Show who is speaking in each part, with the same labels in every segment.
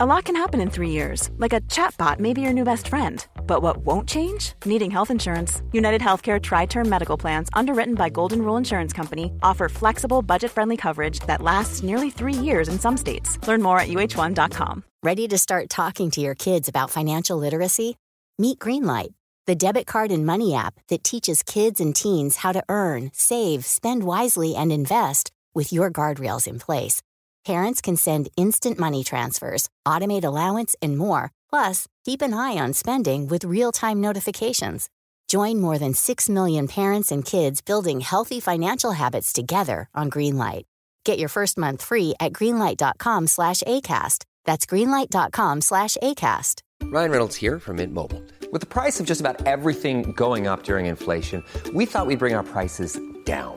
Speaker 1: A lot can happen in three years, like a chatbot may be your new best friend. But what won't change? Needing health insurance. United Healthcare Tri Term Medical Plans, underwritten by Golden Rule Insurance Company, offer flexible, budget friendly coverage that lasts nearly three years in some states. Learn more at uh1.com.
Speaker 2: Ready to start talking to your kids about financial literacy? Meet Greenlight, the debit card and money app that teaches kids and teens how to earn, save, spend wisely, and invest with your guardrails in place. Parents can send instant money transfers, automate allowance, and more. Plus, keep an eye on spending with real time notifications. Join more than 6 million parents and kids building healthy financial habits together on Greenlight. Get your first month free at greenlight.com slash ACAST. That's greenlight.com slash ACAST.
Speaker 3: Ryan Reynolds here from Mint Mobile. With the price of just about everything going up during inflation, we thought we'd bring our prices down.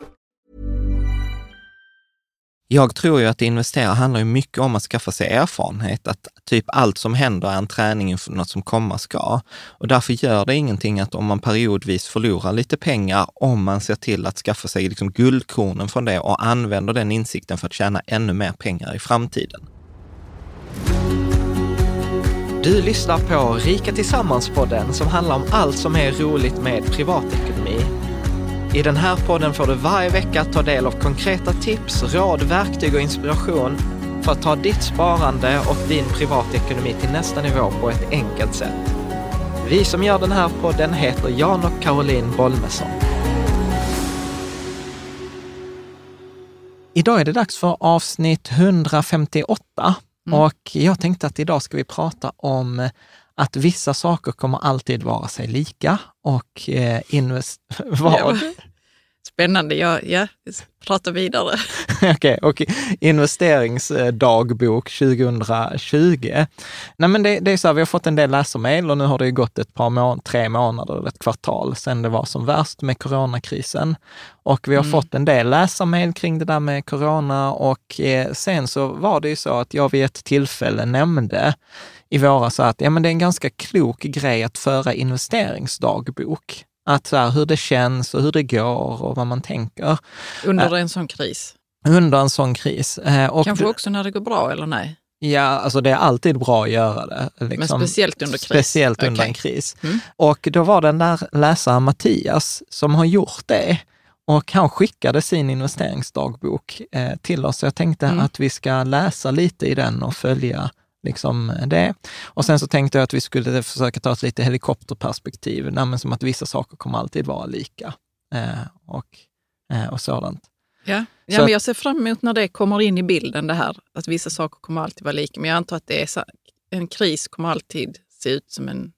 Speaker 4: Jag tror ju att investera handlar ju mycket om att skaffa sig erfarenhet, att typ allt som händer är en träning inför något som komma ska. Och därför gör det ingenting att om man periodvis förlorar lite pengar, om man ser till att skaffa sig liksom guldkornen från det och använder den insikten för att tjäna ännu mer pengar i framtiden. Du lyssnar på Rika Tillsammans-podden som handlar om allt som är roligt med privatekonomi. I den här podden får du varje vecka ta del av konkreta tips, råd, verktyg och inspiration för att ta ditt sparande och din privatekonomi till nästa nivå på ett enkelt sätt. Vi som gör den här podden heter Jan och Caroline Bolmesson. Idag är det dags för avsnitt 158 och jag tänkte att idag ska vi prata om att vissa saker kommer alltid vara sig lika och eh, invest... Vad?
Speaker 5: Spännande, ja, ja. prata vidare.
Speaker 4: Okej, och investeringsdagbok 2020. Nej men det, det är så här, vi har fått en del läsarmail och nu har det ju gått ett par månader, tre månader eller ett kvartal sedan det var som värst med coronakrisen. Och vi har
Speaker 5: Mm.
Speaker 4: fått en del läsarmail kring det där med corona och eh, sen så var det ju så att jag vid ett tillfälle nämnde i våras att ja, men det är en ganska klok grej att föra investeringsdagbok. Att så här, hur det känns och hur det går och vad man tänker
Speaker 5: Under en sån kris.
Speaker 4: under en sån kris. Eh, Och
Speaker 5: Kanske också när det går bra, eller nej?
Speaker 4: Ja, alltså det är alltid bra att göra det. liksom.
Speaker 5: Men speciellt under kris?
Speaker 4: Speciellt under
Speaker 5: Okej.
Speaker 4: en kris.
Speaker 5: Mm.
Speaker 4: Och då var den där läsaren Mattias som har gjort det. Och han skickade sin investeringsdagbok eh, till oss. Jag tänkte
Speaker 5: Mm.
Speaker 4: att vi ska läsa lite i den och följa liksom det. Och sen så tänkte jag att vi skulle försöka ta ett lite helikopterperspektiv, Nej, men som att vissa saker kommer alltid vara lika. Eh, och, eh, och sådant.
Speaker 5: Ja,
Speaker 4: Så
Speaker 5: ja men
Speaker 4: att-
Speaker 5: jag ser fram emot när det kommer in i bilden, det här att vissa saker kommer alltid vara lika. Men jag antar att det är så, en kris kommer alltid se ut som en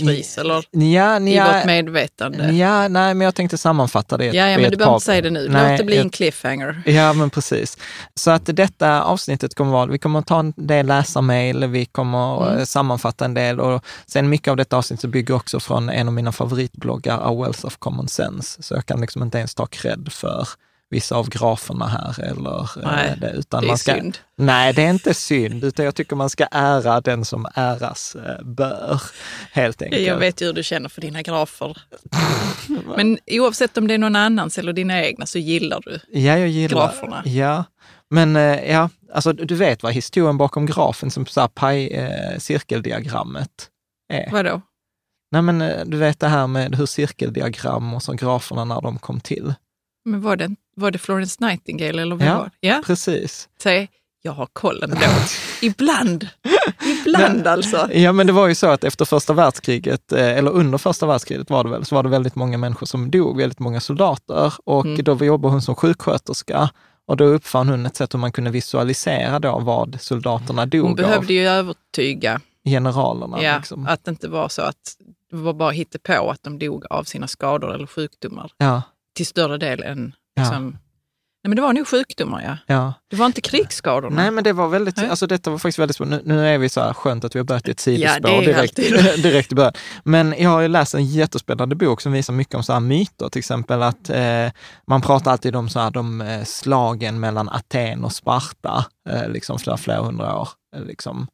Speaker 5: kris, eller
Speaker 4: Ja,
Speaker 5: i
Speaker 4: ja,
Speaker 5: vårt medvetande.
Speaker 4: Ja, nej, men jag tänkte sammanfatta det.
Speaker 5: Ja, ja
Speaker 4: i
Speaker 5: men du behöver inte säga det nu.
Speaker 4: Nej,
Speaker 5: Låt det bli
Speaker 4: jag-
Speaker 5: en cliffhanger.
Speaker 4: Ja, men precis. Så att detta avsnittet kommer vara, vi kommer ta en del läsarmail, vi kommer att
Speaker 5: Mm.
Speaker 4: eh, sammanfatta en del och sen mycket av detta avsnitt så bygger också från en av mina favoritbloggar, A Wealth of Common Sense. Så jag kan liksom inte ens ta cred för vissa av graferna här eller eh,
Speaker 5: Nej,
Speaker 4: det, utan
Speaker 5: det är
Speaker 4: man ska,
Speaker 5: synd.
Speaker 4: Nej, det är inte synd, utan jag tycker man ska ära den som äras eh, bör, helt enkelt.
Speaker 5: Jag vet ju hur du känner för dina grafer. Men oavsett om det är någon annans eller dina egna så gillar du.
Speaker 4: Ja, jag gillar
Speaker 5: graferna.
Speaker 4: Ja, men eh, ja, alltså du vet vad historien bakom grafen som så här paj, eh, cirkeldiagrammet är?
Speaker 5: Vadå?
Speaker 4: Nej, men du vet det här med hur cirkeldiagram och så graferna när de kom till.
Speaker 5: Men var det, var det Florence Nightingale eller vad
Speaker 4: Ja.
Speaker 5: var? Ja,
Speaker 4: Precis.
Speaker 5: säg jag har kollen då. Ibland. Ibland alltså.
Speaker 4: Ja, men det var ju så att efter första världskriget, eh, eller under första världskriget var det väl, så var det väldigt många människor som dog, väldigt många soldater. Och
Speaker 5: Mm.
Speaker 4: då jobbade hon som sjuksköterska. Och då uppfann hon ett sätt hur man kunde visualisera då vad soldaterna dog
Speaker 5: Hon
Speaker 4: av.
Speaker 5: behövde ju övertyga
Speaker 4: Generalerna.
Speaker 5: ja,
Speaker 4: liksom.
Speaker 5: att det inte var så att det var bara på att de dog av sina skador eller sjukdomar
Speaker 4: ja.
Speaker 5: Till större del än
Speaker 4: Ja.
Speaker 5: liksom, Nej, men det var nog sjukdomar, ja.
Speaker 4: Ja.
Speaker 5: Det var inte krigsskadorna.
Speaker 4: Nej, men det var väldigt,
Speaker 5: Nej.
Speaker 4: alltså detta var faktiskt väldigt. Nu, nu är vi så här skönt att vi har börjat i ett sidospår
Speaker 5: Ja,
Speaker 4: direkt, direkt i början. Men jag har ju läst en jättespännande bok som visar mycket om så här myter, till exempel att eh, man pratar alltid om så här, de eh, slagen mellan Aten och Sparta, eh, liksom flera, flera hundra år. Eh, liksom.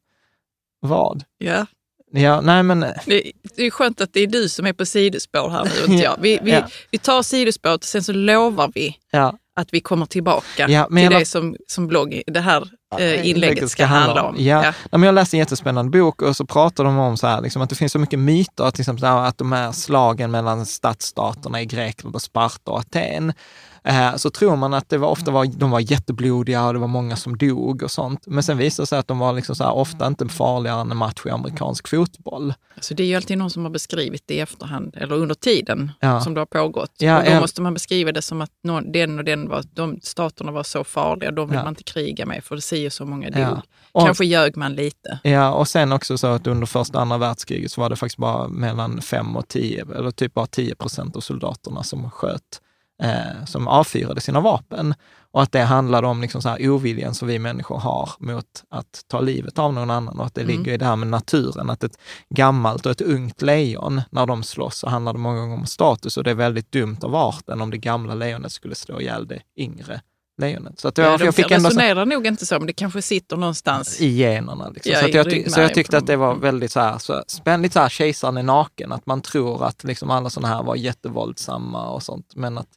Speaker 4: Vad?
Speaker 5: Ja.
Speaker 4: Ja, nej men
Speaker 5: Det, det är skönt att det är du som är på sidospår här nu, inte jag. Vi, vi,
Speaker 4: Ja.
Speaker 5: vi tar sidospåret och sen så lovar vi
Speaker 4: ja,
Speaker 5: att vi kommer tillbaka
Speaker 4: Ja,
Speaker 5: till
Speaker 4: jag-
Speaker 5: det som, som blogg, det här eh, inlägget ska handla om.
Speaker 4: Ja.
Speaker 5: Ja.
Speaker 4: Men jag läste en jättespännande bok och så pratar de om så här, liksom, att det finns så mycket myter, till exempel så här, att de här slagen mellan stadsstaterna i Grekland och Sparta och Aten, eh, så tror man att det var, ofta var, de var jätteblodiga och det var många som dog och sånt. Men sen visade det sig att de var liksom så här, ofta inte farligare än en match i amerikansk fotboll.
Speaker 5: Alltså det är ju alltid någon som har beskrivit det i efterhand, eller under tiden
Speaker 4: Ja.
Speaker 5: som det har pågått.
Speaker 4: Ja,
Speaker 5: och då
Speaker 4: ja.
Speaker 5: måste man beskriva det som att någon, den och den var, de staterna var så farliga, de vill man inte kriga med för det säger så många dog.
Speaker 4: Och-
Speaker 5: Kanske ljög man lite.
Speaker 4: Ja, och sen också så att under första och andra världskriget så var det faktiskt bara mellan 5 och 10, eller typ bara 10 procent av soldaterna som sköt, eh, som avfyrade sina vapen. Och att det handlade om liksom så här oviljan som vi människor har mot att ta livet av någon annan och att det ligger i det här med naturen, att ett gammalt och ett ungt lejon, när de slåss så handlar det många gånger om status och det är väldigt dumt av arten om det gamla lejonet skulle slå ihjäl det yngre lejonet. Så att jag,
Speaker 5: Ja, de
Speaker 4: jag fick ändå så,
Speaker 5: resonerar nog inte så, men det kanske sitter någonstans.
Speaker 4: i generna. Liksom.
Speaker 5: Ja,
Speaker 4: så,
Speaker 5: i
Speaker 4: jag, ty- så jag tyckte att det var
Speaker 5: dem.
Speaker 4: väldigt så här, så spännande, så här, kejsaren är naken, att man tror att liksom alla sådana här var jättevåldsamma och sånt, men att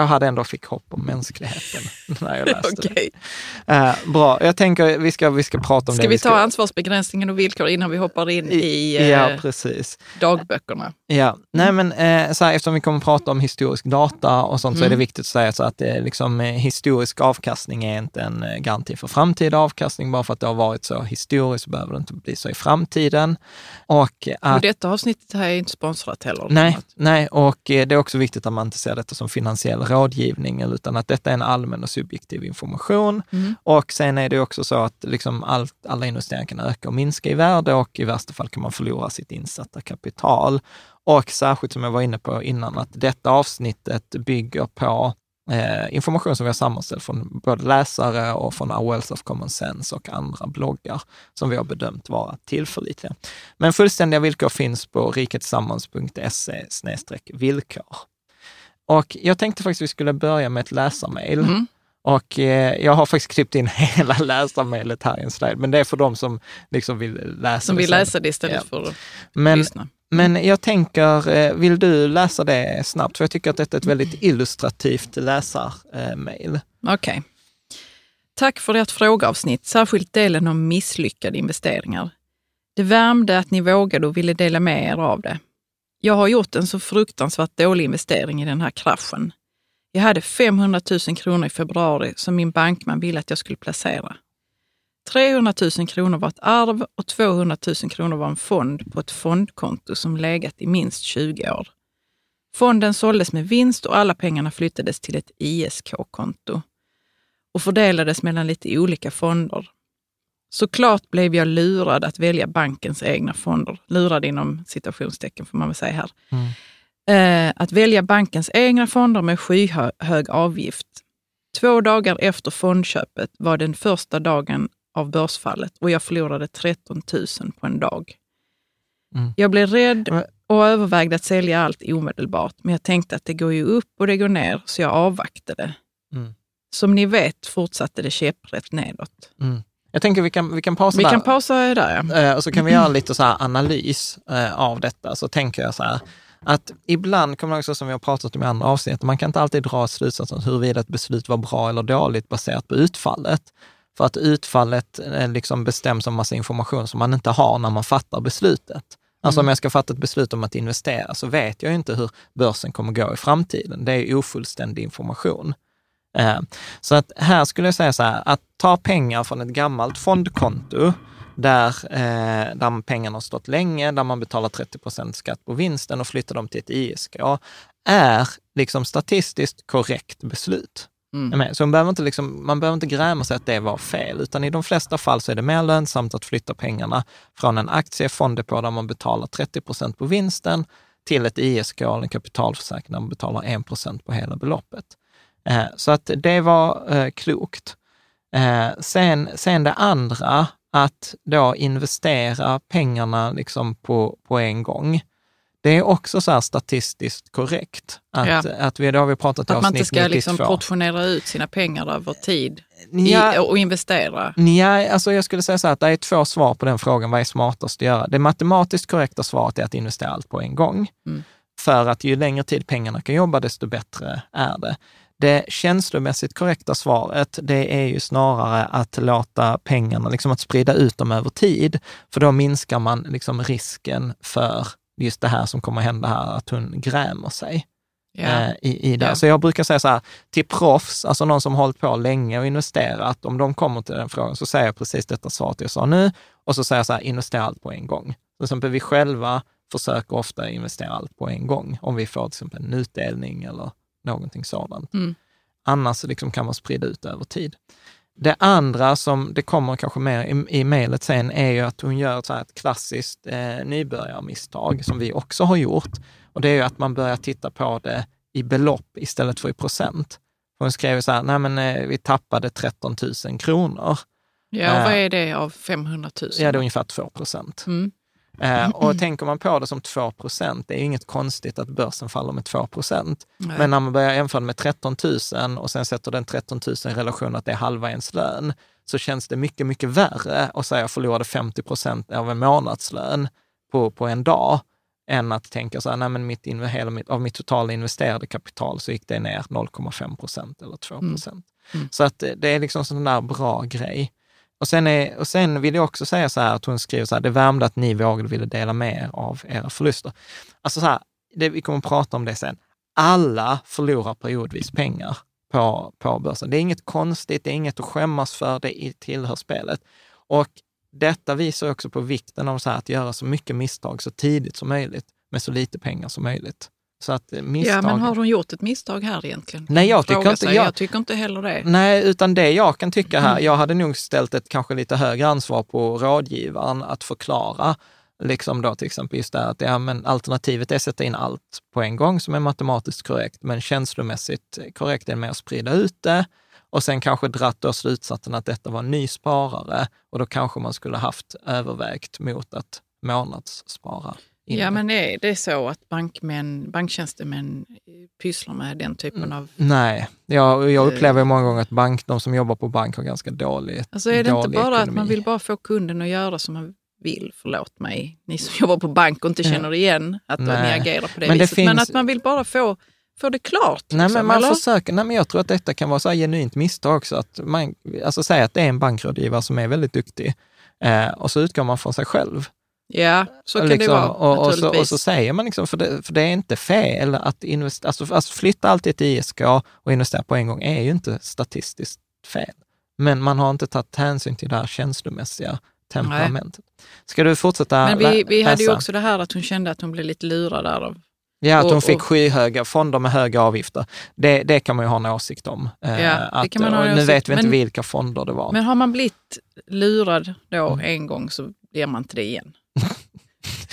Speaker 4: jag hade ändå fick hopp om mänskligheten när jag läste
Speaker 5: Okej.
Speaker 4: det. Eh, bra, jag tänker vi ska, vi ska prata om
Speaker 5: Ska
Speaker 4: det.
Speaker 5: vi ta ansvarsbegränsningen och villkor innan vi hoppar in i eh,
Speaker 4: Ja, precis.
Speaker 5: dagböckerna?
Speaker 4: Ja, nej men eh, så här, eftersom vi kommer att prata om historisk data och sånt så är det
Speaker 5: Mm.
Speaker 4: viktigt att säga så att är liksom, eh, historisk avkastning är inte en eh, garanti för framtida avkastning. Bara för att det har varit så historiskt så behöver det inte bli så i framtiden. Och
Speaker 5: Och
Speaker 4: att,
Speaker 5: detta avsnittet här är inte sponsrat heller.
Speaker 4: nej, nej, och eh, det är också viktigt att man inte ser detta som finansiell rådgivning, utan att detta är en allmän och subjektiv information.
Speaker 5: Mm.
Speaker 4: Och sen är det också så att liksom allt, alla investeringar kan öka och minska i värde och i värsta fall kan man förlora sitt insatta kapital. Och särskilt som jag var inne på innan, att detta avsnittet bygger på eh, information som vi har sammanställt från både läsare och från Our Wealth of Common Sense och andra bloggar som vi har bedömt vara tillförlitliga. Men fullständiga villkor finns på riketillsammans.se villkor. Och jag tänkte faktiskt vi skulle börja med ett läsarmail.
Speaker 5: Mm.
Speaker 4: Och eh, jag har faktiskt klippt in hela läsarmailet här i en slide, men det är för de som liksom vill läsa
Speaker 5: Som
Speaker 4: det
Speaker 5: vill läsa det istället
Speaker 4: Ja.
Speaker 5: för att
Speaker 4: Men,
Speaker 5: lyssna.
Speaker 4: men jag tänker, eh, vill du läsa det snabbt? För jag tycker att detta är ett väldigt illustrativt läsarmail.
Speaker 5: Okej. Tack för ert frågeavsnitt, särskilt delen om misslyckade investeringar. Det värmde att ni vågade och ville dela med er av det. Jag har gjort en så fruktansvärt dålig investering i den här kraschen. Jag hade 500 000 kronor i februari som min bankman ville att jag skulle placera. 300 000 kronor var ett arv och 200 000 kronor var en fond på ett fondkonto som legat i minst 20 år. Fonden såldes med vinst och alla pengarna flyttades till ett ISK-konto och fördelades mellan lite olika fonder. Såklart blev jag lurad att välja bankens egna fonder. Lurad inom citationstecken får man väl säga här. Eh, att välja bankens egna fonder med skyhög avgift. Två dagar efter fondköpet var den första dagen av börsfallet och jag förlorade 13 000 på en dag.
Speaker 4: Mm.
Speaker 5: Jag blev rädd och övervägde att sälja allt omedelbart, men jag tänkte att det går ju upp och det går ner, så jag avvaktade.
Speaker 4: Mm.
Speaker 5: Som ni vet fortsatte det käpprätt nedåt.
Speaker 4: Mm. Jag tänker vi kan, vi kan pausa
Speaker 5: Vi
Speaker 4: där.
Speaker 5: kan pausa där, ja.
Speaker 4: Eh, och så kan vi göra lite så analys eh, av detta. Så tänker jag så här, att ibland, kommer jag också som vi har pratat om i andra avsnitt, man kan inte alltid dra slutsatsen huruvida ett beslut var bra eller dåligt baserat på utfallet. För att utfallet eh, liksom bestäms av massa information som man inte har när man fattar beslutet. Alltså om jag ska fatta ett beslut om att investera så vet jag inte hur börsen kommer gå i framtiden. Det är ofullständig information. Eh, Så att här skulle jag säga så här, att ta pengar från ett gammalt fondkonto där, eh, där pengarna har stått länge, där man betalar 30 procent skatt på vinsten och flytta dem till ett ISK, är liksom statistiskt korrekt beslut.
Speaker 5: Mm.
Speaker 4: Så man behöver, inte liksom, man behöver inte gräma sig att det var fel, utan i de flesta fall så är det mer lönsamt att flytta pengarna från en aktiefond där man betalar 30 procent på vinsten till ett ISK, eller en kapitalförsäkring, där man betalar 1 procent på hela beloppet. Eh, så att det var eh, klokt. Eh, sen, sen det andra, att då investera pengarna liksom på, på en gång. Det är också så statistiskt korrekt. Att,
Speaker 5: Ja.
Speaker 4: att vi, det har vi pratat
Speaker 5: Att man inte ska
Speaker 4: 92.
Speaker 5: liksom portionera ut sina pengar över tid
Speaker 4: Ja.
Speaker 5: i, och investera.
Speaker 4: Nej, alltså jag skulle säga så här att det är två svar på den frågan. Vad är smartast att göra? Det matematiskt korrekta svaret är att investera allt på en gång.
Speaker 5: Mm.
Speaker 4: För att ju längre tid pengarna kan jobba, desto bättre är det. Det känslomässigt korrekta svaret, det är ju snarare att låta pengarna, liksom att sprida ut dem över tid. För då minskar man liksom risken för just det här som kommer hända här, att hon grämer sig eh, i, i det.
Speaker 5: Ja.
Speaker 4: Så jag brukar säga så här, till proffs, alltså någon som hållit på länge och investerat, om de kommer till den frågan så säger jag precis detta svaret jag sa nu och så säger jag så här, investera allt på en gång. Till exempel vi själva försöker ofta investera allt på en gång, om vi får till exempel en utdelning eller någonting sådant.
Speaker 5: Mm.
Speaker 4: Annars liksom kan man sprida ut över tid. Det andra som det kommer kanske mer i, i mejlet sen är ju att hon gör ett, så här ett klassiskt eh, nybörjarmisstag som vi också har gjort. Och det är ju att man börjar titta på det i belopp istället för i procent. Hon skrev så här, nej men eh, vi tappade 13 000 kronor.
Speaker 5: Ja, och
Speaker 4: Eh.
Speaker 5: vad är det av 500 000?
Speaker 4: Ja, det är ungefär 2 procent.
Speaker 5: Mm.
Speaker 4: Eh, och tänker man på det som 2 procent, det är inget konstigt att börsen faller med 2 procent.
Speaker 5: Nej.
Speaker 4: Men när man börjar jämföra med 13 000 och sen sätter den 13 000 i relation att det är halva ens lön, så känns det mycket, mycket värre att säga jag förlorade 50 procent av en månadslön på, på en dag, än att tänka så här, nej men mitt, hela mitt, av mitt totala investerade kapital så gick det ner 0,5 procent eller 2 procent.
Speaker 5: Mm.
Speaker 4: Så att det- är liksom sån där bra grej. Och sen, är, och sen vill jag också säga så här att hon skriver så här, det värmde att ni vågade ville dela med er av era förluster. Alltså så här, det, vi kommer att prata om det sen. Alla förlorar periodvis pengar på, på börsen. Det är inget konstigt, det är inget att skämmas för, det tillhör spelet. Och detta visar också på vikten av så här, att göra så mycket misstag så tidigt som möjligt med så lite pengar som möjligt. Så att eh, misstag...
Speaker 5: Ja, men har hon gjort ett misstag här egentligen?
Speaker 4: Nej, jag tycker inte- jag-
Speaker 5: jag tycker inte heller det.
Speaker 4: Nej, utan det jag kan tycka
Speaker 5: Mm.
Speaker 4: här, jag hade nog ställt ett kanske lite högre ansvar på rådgivaren att förklara, liksom då till exempel just det här att ja, men alternativet är att sätta in allt på en gång som är matematiskt korrekt, men känslomässigt korrekt är med att sprida ut det och sen kanske dratt då slutsatsen att detta var en ny sparare och då kanske man skulle haft övervägt mot att månadsspara. In
Speaker 5: Ja,
Speaker 4: det.
Speaker 5: men är det så att bankmän, banktjänstemän pysslar med den typen
Speaker 4: Mm.
Speaker 5: av...
Speaker 4: Nej, jag, jag upplever många gånger att bank, de som jobbar på bank har ganska dåligt
Speaker 5: Alltså är det inte bara att
Speaker 4: ekonomi.
Speaker 5: man vill bara få kunden att göra som man vill, förlåt mig, ni som jobbar på bank och inte känner igen att ni
Speaker 4: Nej.
Speaker 5: agerar på det
Speaker 4: Men det
Speaker 5: viset. Men
Speaker 4: finns-
Speaker 5: att man vill bara få, få det klart.
Speaker 4: Nej,
Speaker 5: liksom,
Speaker 4: men man
Speaker 5: eller?
Speaker 4: försöker, nej, men jag tror att detta kan vara så här genuint misstag också. Att man, alltså säga att det är en bankrådgivare som är väldigt duktig eh, och så utgår man från sig själv.
Speaker 5: Ja, så kan
Speaker 4: Liksom,
Speaker 5: det vara
Speaker 4: och, och, så, och så säger man, liksom, för, det, för det är inte fel att investera, alltså, alltså flytta alltid ett ISK och investera på en gång är ju inte statistiskt fel. Men man har inte tagit hänsyn till det här känslomässiga temperamentet. Ska du fortsätta
Speaker 5: Men vi, vi hade ju också det här att hon kände att hon blev lite lurad där av
Speaker 4: Ja, att
Speaker 5: och-
Speaker 4: hon fick
Speaker 5: och-
Speaker 4: skyhöga fonder med höga avgifter. Det, det kan man ju ha en åsikt om. Eh,
Speaker 5: Ja, det
Speaker 4: att, och nu
Speaker 5: åsikt,
Speaker 4: vet vi inte
Speaker 5: men-
Speaker 4: vilka fonder det var.
Speaker 5: Men har man blivit lurad då
Speaker 4: Mm.
Speaker 5: en gång så blir man inte det igen.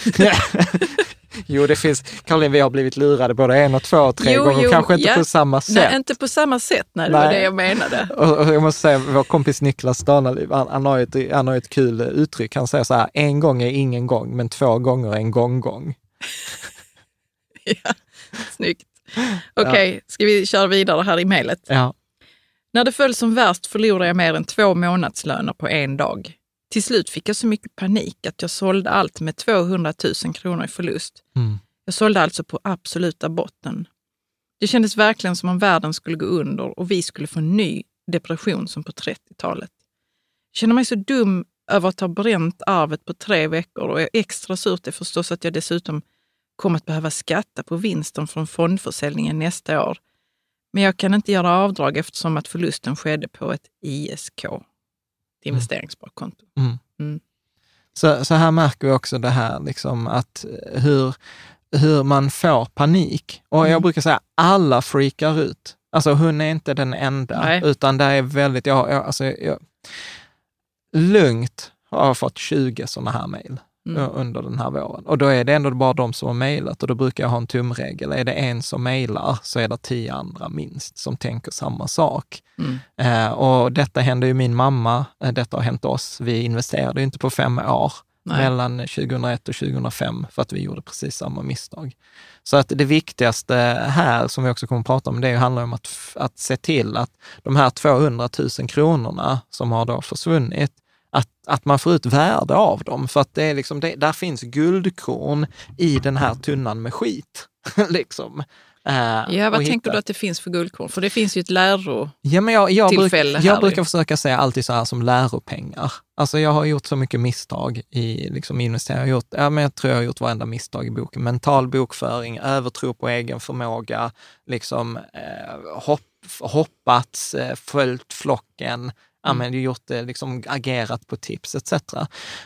Speaker 4: jo, det finns, Caroline, vi har blivit lurade både en och två och tre
Speaker 5: Jo,
Speaker 4: gånger,
Speaker 5: jo,
Speaker 4: kanske inte
Speaker 5: ja.
Speaker 4: på samma sätt.
Speaker 5: Nej, inte på samma sätt. Nej, det var
Speaker 4: Nej.
Speaker 5: det jag menade.
Speaker 4: Och, och jag måste säga, vår kompis Niklas Danaliv, han, han, har ett, han har ett kul uttryck. Han säger så här, en gång är ingen gång, men två gånger är en gång-gång.
Speaker 5: ja, snyggt. Okej, ska vi köra vidare här i mejlet?
Speaker 4: Ja.
Speaker 5: När det föll som värst förlorade jag mer än två månadslöner på en dag. Till slut fick jag så mycket panik att jag sålde allt med 200 000 kronor i förlust.
Speaker 4: Mm.
Speaker 5: Jag sålde alltså på absoluta botten. Det kändes verkligen som om världen skulle gå under och vi skulle få en ny depression som på 30-talet. Jag känner mig så dum över att ha bränt arvet på tre veckor och extra surt är förstås att jag dessutom kommer att behöva skatta på vinsten från fondförsäljningen nästa år. Men jag kan inte göra avdrag eftersom att förlusten skedde på ett ISK, ett investeringssparkonto.
Speaker 4: Mm.
Speaker 5: Mm.
Speaker 4: Så, så här märker vi också det här, liksom, att eh, hur, hur man får panik. Och jag
Speaker 5: Mm.
Speaker 4: brukar säga, alla freakar ut. Alltså hon är inte den enda,
Speaker 5: Nej.
Speaker 4: utan det är väldigt, jag, jag, alltså, jag, lugnt har jag fått 20 sådana här mejl. Mm. under den här våren. Och då är det ändå bara de som har mejlat och då brukar jag ha en tumregel. Är det en som mejlar så är det tio andra minst som tänker samma sak. Mm. Eh, och detta hände ju min mamma, eh, detta har hänt oss. Vi investerade ju inte på fem år. Nej. mellan 2001 och 2005 för att vi gjorde precis samma misstag. Så att det viktigaste här, som vi också kommer att prata om, det handlar om att, att se till att de här 200 000 kronorna som har då försvunnit, att, att man får ut värde av dem. För att det är liksom, det, där finns guldkorn i den här tunnan med skit. liksom.
Speaker 5: Uh, ja, vad tänker hitta. du att det finns för guldkorn? För det finns ju ett lärotillfälle
Speaker 4: ja, men jag, jag, bruk, jag brukar försöka säga alltid så här som läropengar. Alltså jag har gjort så mycket misstag i liksom investeringar. Jag, gjort, ja, men jag tror jag har gjort varenda misstag i boken. Mental bokföring, övertro på egen förmåga, liksom, eh, hopp, hoppats, eh, följt flocken, mm. gjort det, liksom agerat på tips etc.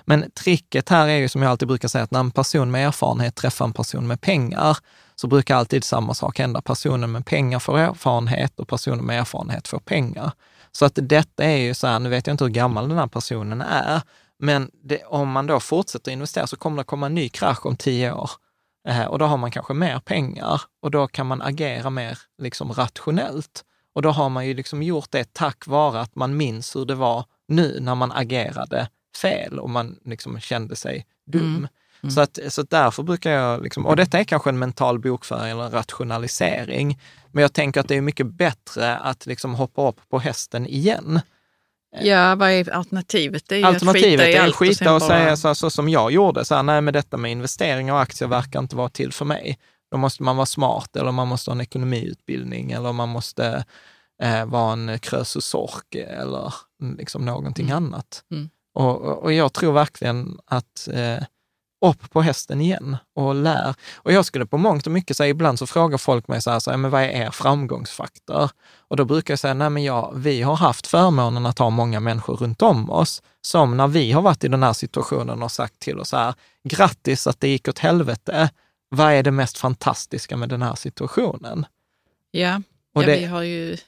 Speaker 4: Men tricket här är ju som jag alltid brukar säga, att när en person med erfarenhet träffar en person med pengar, så brukar alltid samma sak hända. Personen med pengar får erfarenhet och personen med erfarenhet får pengar. Så att detta är ju så här, nu vet jag inte hur gammal den här personen är, men det, om man då fortsätter investera så kommer det komma en ny krasch om tio år. Eh, och då har man kanske mer pengar och då kan man agera mer liksom rationellt. Och då har man ju liksom gjort det tack vare att man minns hur det var nu när man agerade fel och man liksom kände sig dum. Mm. Mm. Så, att, så därför brukar jag, liksom, och detta är kanske en mental bokföring eller en rationalisering, men jag tänker att det är mycket bättre att liksom hoppa upp på hästen igen.
Speaker 5: Ja, vad är alternativet? Det är
Speaker 4: alternativet
Speaker 5: att skita
Speaker 4: i allt skita och, och säga bara... så, så, som jag gjorde, så här, nej men detta med investeringar och aktier verkar inte vara till för mig. Då måste man vara smart eller man måste ha en ekonomiutbildning eller man måste eh, vara en krösus sork eller liksom någonting mm. annat. Mm. Och, och jag tror verkligen att eh, upp på hästen igen och lär. Och jag skulle på mångt och mycket säga, ibland så frågar folk mig så här, så här men vad är er framgångsfaktor? Och då brukar jag säga, nej men ja, vi har haft förmånen att ha många människor runt om oss, som när vi har varit i den här situationen och sagt till oss så här, grattis att det gick åt helvete. Vad är det mest fantastiska med den här situationen?
Speaker 5: Ja, ja det, vi har ju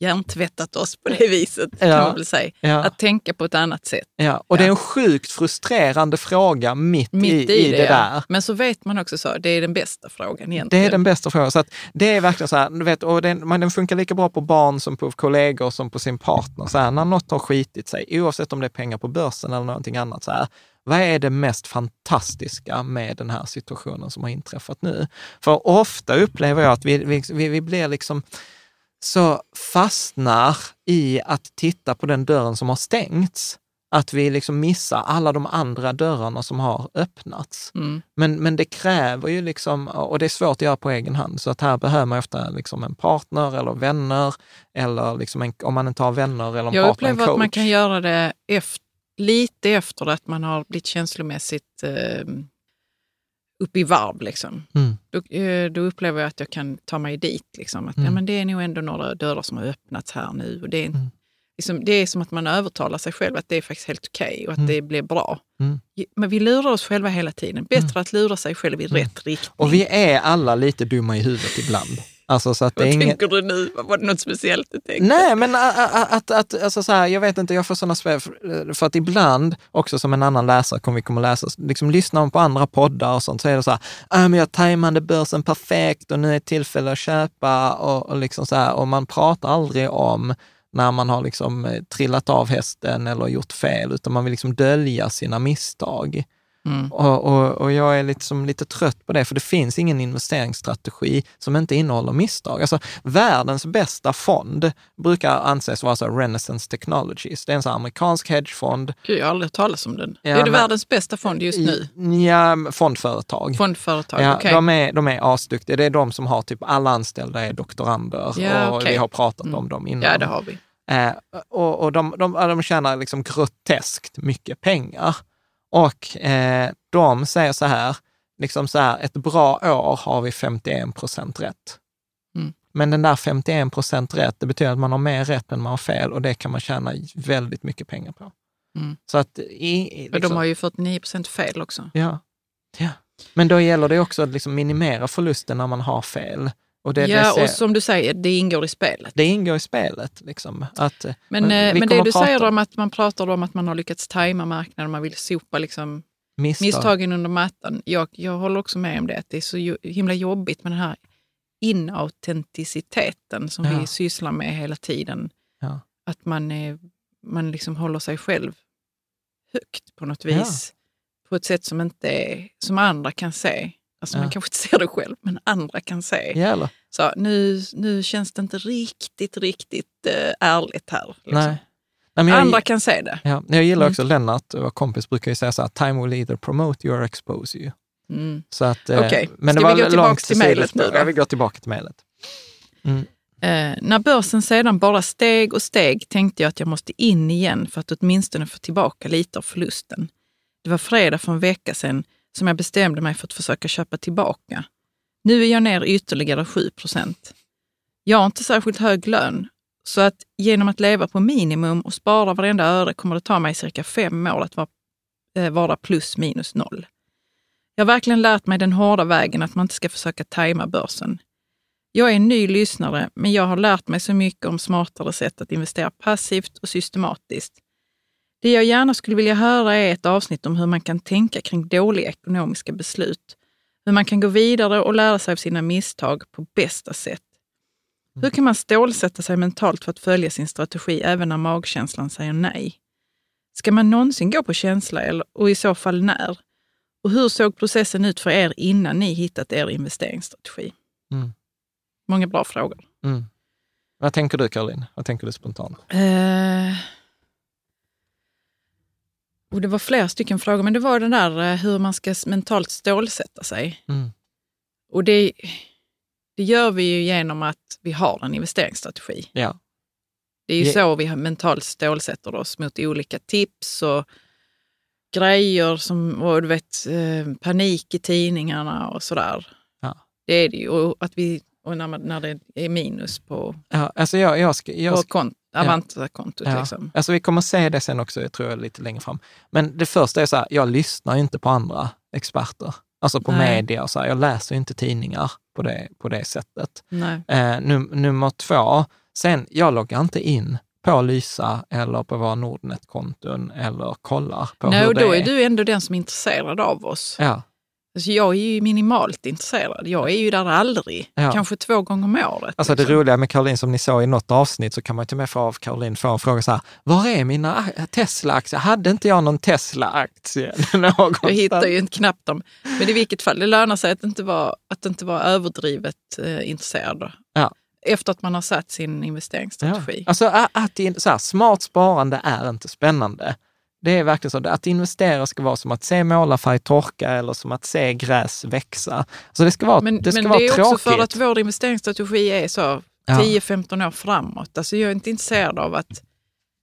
Speaker 5: hjärntvättat oss på det viset, kan ja, man väl säga. Ja. Att tänka på ett annat sätt.
Speaker 4: Ja, och det är en sjukt frustrerande fråga mitt, mitt i, i, det, det där.
Speaker 5: Men så vet man också så, det är den bästa frågan egentligen.
Speaker 4: Det är den bästa frågan. Så att det är verkligen så här, du vet, och den, man, den funkar lika bra på barn som på kollegor som på sin partner. Så här, när något har skitit sig, oavsett om det är pengar på börsen eller någonting annat, så här, vad är det mest fantastiska med den här situationen som har inträffat nu? För ofta upplever jag att vi, vi, vi blir liksom så fastnar i att titta på den dörren som har stängts. Att vi liksom missar alla de andra dörrarna som har öppnats. Mm. Men, men det kräver ju liksom, och det är svårt att göra på egen hand, så att här behöver man ofta liksom en partner eller vänner, eller liksom en, om man inte har vänner eller en
Speaker 5: Jag
Speaker 4: partner, en
Speaker 5: upplever att man kan göra det efter, lite efter att man har blivit känslomässigt eh, upp i varv. Liksom. Mm. Då, eh, då, upplever jag att jag kan ta mig dit. Liksom. Att, mm. ja, men det är nog ändå några dörrar som har öppnats här nu. Och det, är, mm. liksom, det är som att man övertalar sig själv att det är faktiskt helt okej okay och att mm. det blir bra. Mm. Men vi lurar oss själva hela tiden. Bättre mm. att lura sig själv i rätt riktning.
Speaker 4: Och vi är alla lite dumma i huvudet ibland. Alltså, så att
Speaker 5: Vad
Speaker 4: det
Speaker 5: tänker inget... du nu? Var det något speciellt du tänkte?
Speaker 4: Nej, men att, att, att alltså så här, jag vet inte, jag får sådana spel, för att ibland, också som en annan läsare kommer vi kommer läsa, liksom lyssnar man på andra poddar och sånt, så är det så här, ah, men jag tajmade börsen perfekt och nu är tillfälle att köpa och, och liksom så här, och man pratar aldrig om när man har liksom eh, trillat av hästen eller gjort fel, utan man vill liksom dölja sina misstag. Mm. Och, och, och, jag är liksom lite trött på det, för det finns ingen investeringsstrategi som inte innehåller misstag. Alltså, världens bästa fond brukar anses vara så Renaissance Technologies. Det är en sån amerikansk hedgefond.
Speaker 5: Gud, jag har aldrig talat om den. Ja, är det men, världens bästa fond just nu?
Speaker 4: Ja, fondföretag.
Speaker 5: Fondföretag,
Speaker 4: ja,
Speaker 5: okay.
Speaker 4: de, är, de är asduktiga. Det är de som har typ alla anställda är doktorander ja, och okay. vi har pratat mm. om dem innan.
Speaker 5: Ja, det har vi.
Speaker 4: Eh, och och de, de, de tjänar liksom groteskt mycket pengar. Och eh, de säger så här, liksom så här, ett bra år har vi 51 procent rätt. Mm. Men den där 51 procent rätt, det betyder att man har mer rätt än man har fel och det kan man tjäna väldigt mycket pengar på. Mm. Så att i,
Speaker 5: liksom, de har ju 49 procent fel också.
Speaker 4: Ja. ja. Men då gäller det också att liksom minimera förlusten när man har fel.
Speaker 5: Och det, ja, det och som du säger, det ingår i spelet.
Speaker 4: Det ingår i spelet. Liksom, att,
Speaker 5: men men det du säger om att man pratar om att man har lyckats tajma marknaden, man vill sopa liksom
Speaker 4: Misstag.
Speaker 5: misstagen under mattan. Jag, jag håller också med om det, att det är så himla jobbigt med den här inautenticiteten som
Speaker 4: Ja.
Speaker 5: vi sysslar med hela tiden.
Speaker 4: Ja.
Speaker 5: Att man, är, man liksom håller sig själv högt på något
Speaker 4: Ja.
Speaker 5: vis. På ett sätt som, inte som andra kan se. Alltså
Speaker 4: Ja.
Speaker 5: man kanske inte ser det själv, men andra kan se.
Speaker 4: Jävlar.
Speaker 5: Så nu, nu känns det inte riktigt, riktigt eh, ärligt här. Liksom.
Speaker 4: Nej. Nej, jag,
Speaker 5: Andra kan se det.
Speaker 4: ja, jag gillar
Speaker 5: Mm.
Speaker 4: också Lennart, vår kompis, brukar ju säga så här, time will either promote you or expose you.
Speaker 5: Mm.
Speaker 4: Så att, eh,
Speaker 5: Okej,
Speaker 4: men
Speaker 5: ska
Speaker 4: det var
Speaker 5: vi gå tillbaks
Speaker 4: långt
Speaker 5: till mejlet nu då?
Speaker 4: Ja, vi går tillbaka till mejlet.
Speaker 5: Eh, när börsen sedan bara steg och steg tänkte jag att jag måste in igen för att åtminstone få tillbaka lite av förlusten. Det var fredag för en vecka sedan som jag bestämde mig för att försöka köpa tillbaka. Nu är jag ner ytterligare 7 procent. Jag har inte särskilt hög lön, så att genom att leva på minimum och spara varenda öre kommer det ta mig cirka fem år att vara, eh, vara plus minus noll. Jag har verkligen lärt mig den hårda vägen att man inte ska försöka tajma börsen. Jag är en ny lyssnare, men jag har lärt mig så mycket om smartare sätt att investera passivt och systematiskt. Det jag gärna skulle vilja höra är ett avsnitt om hur man kan tänka kring dåliga ekonomiska beslut. Hur man kan gå vidare och lära sig av sina misstag på bästa sätt. Hur kan man stålsätta sig mentalt för att följa sin strategi även när magkänslan säger nej? Ska man någonsin gå på känsla eller, och i så fall när? Och hur såg processen ut för er innan ni hittat er investeringsstrategi?
Speaker 4: Mm.
Speaker 5: Många bra frågor.
Speaker 4: Mm. Vad tänker du Caroline? Vad tänker du spontant?
Speaker 5: Eh, och det var flera stycken frågor, men det var den där eh, hur man ska mentalt stålsätta sig.
Speaker 4: Mm.
Speaker 5: Och det, det gör vi ju genom att vi har en investeringsstrategi.
Speaker 4: Ja.
Speaker 5: Det är ju
Speaker 4: Ge-
Speaker 5: så vi mentalt stålsätter oss mot olika tips och grejer som och du vet, eh, panik i tidningarna och sådär.
Speaker 4: Ja.
Speaker 5: Det är det ju. Och, att vi, och när, man, när det är minus på,
Speaker 4: Ja, alltså jag, jag jag
Speaker 5: på
Speaker 4: ska,
Speaker 5: kont, Avanza-kontot.
Speaker 4: ja.
Speaker 5: Liksom.
Speaker 4: Alltså vi kommer se det sen också, jag tror jag, lite längre fram. Men det första är så här, jag lyssnar ju inte på andra experter. Alltså på
Speaker 5: Nej.
Speaker 4: media och så här, jag läser ju inte tidningar på det, på det sättet. Eh, num, nummer två, sen, jag loggar inte in på Lysa eller på våra Nordnet-konton eller kollar på
Speaker 5: Nej,
Speaker 4: hur
Speaker 5: och
Speaker 4: det
Speaker 5: då
Speaker 4: är.
Speaker 5: är du ändå den som är intresserad av oss.
Speaker 4: Ja,
Speaker 5: Alltså jag är ju minimalt intresserad. Jag är ju där aldrig.
Speaker 4: Ja.
Speaker 5: Kanske två gånger om året.
Speaker 4: Alltså det
Speaker 5: liksom.
Speaker 4: roliga med Caroline, som ni såg i något avsnitt, så kan man till och med få av Caroline få en fråga så här, var är mina Tesla-aktier? Hade inte jag någon Tesla-aktie någonstans?
Speaker 5: Jag hittar ju inte knappt dem. Men i vilket fall, det lönar sig att inte vara, att inte vara överdrivet eh, intresserad.
Speaker 4: Ja.
Speaker 5: Efter att man har satt sin investeringsstrategi.
Speaker 4: Ja. Alltså att, att så här, smart sparande är inte spännande. Det är verkligen så. Att investera ska vara som att se målarfärg torka eller som att se gräs växa. Så det ska vara,
Speaker 5: Men,
Speaker 4: det ska
Speaker 5: men
Speaker 4: vara
Speaker 5: det är
Speaker 4: tråkigt.
Speaker 5: också för att vår investeringsstrategi är så
Speaker 4: Ja.
Speaker 5: 10-15 år framåt. Alltså jag är inte intresserad av att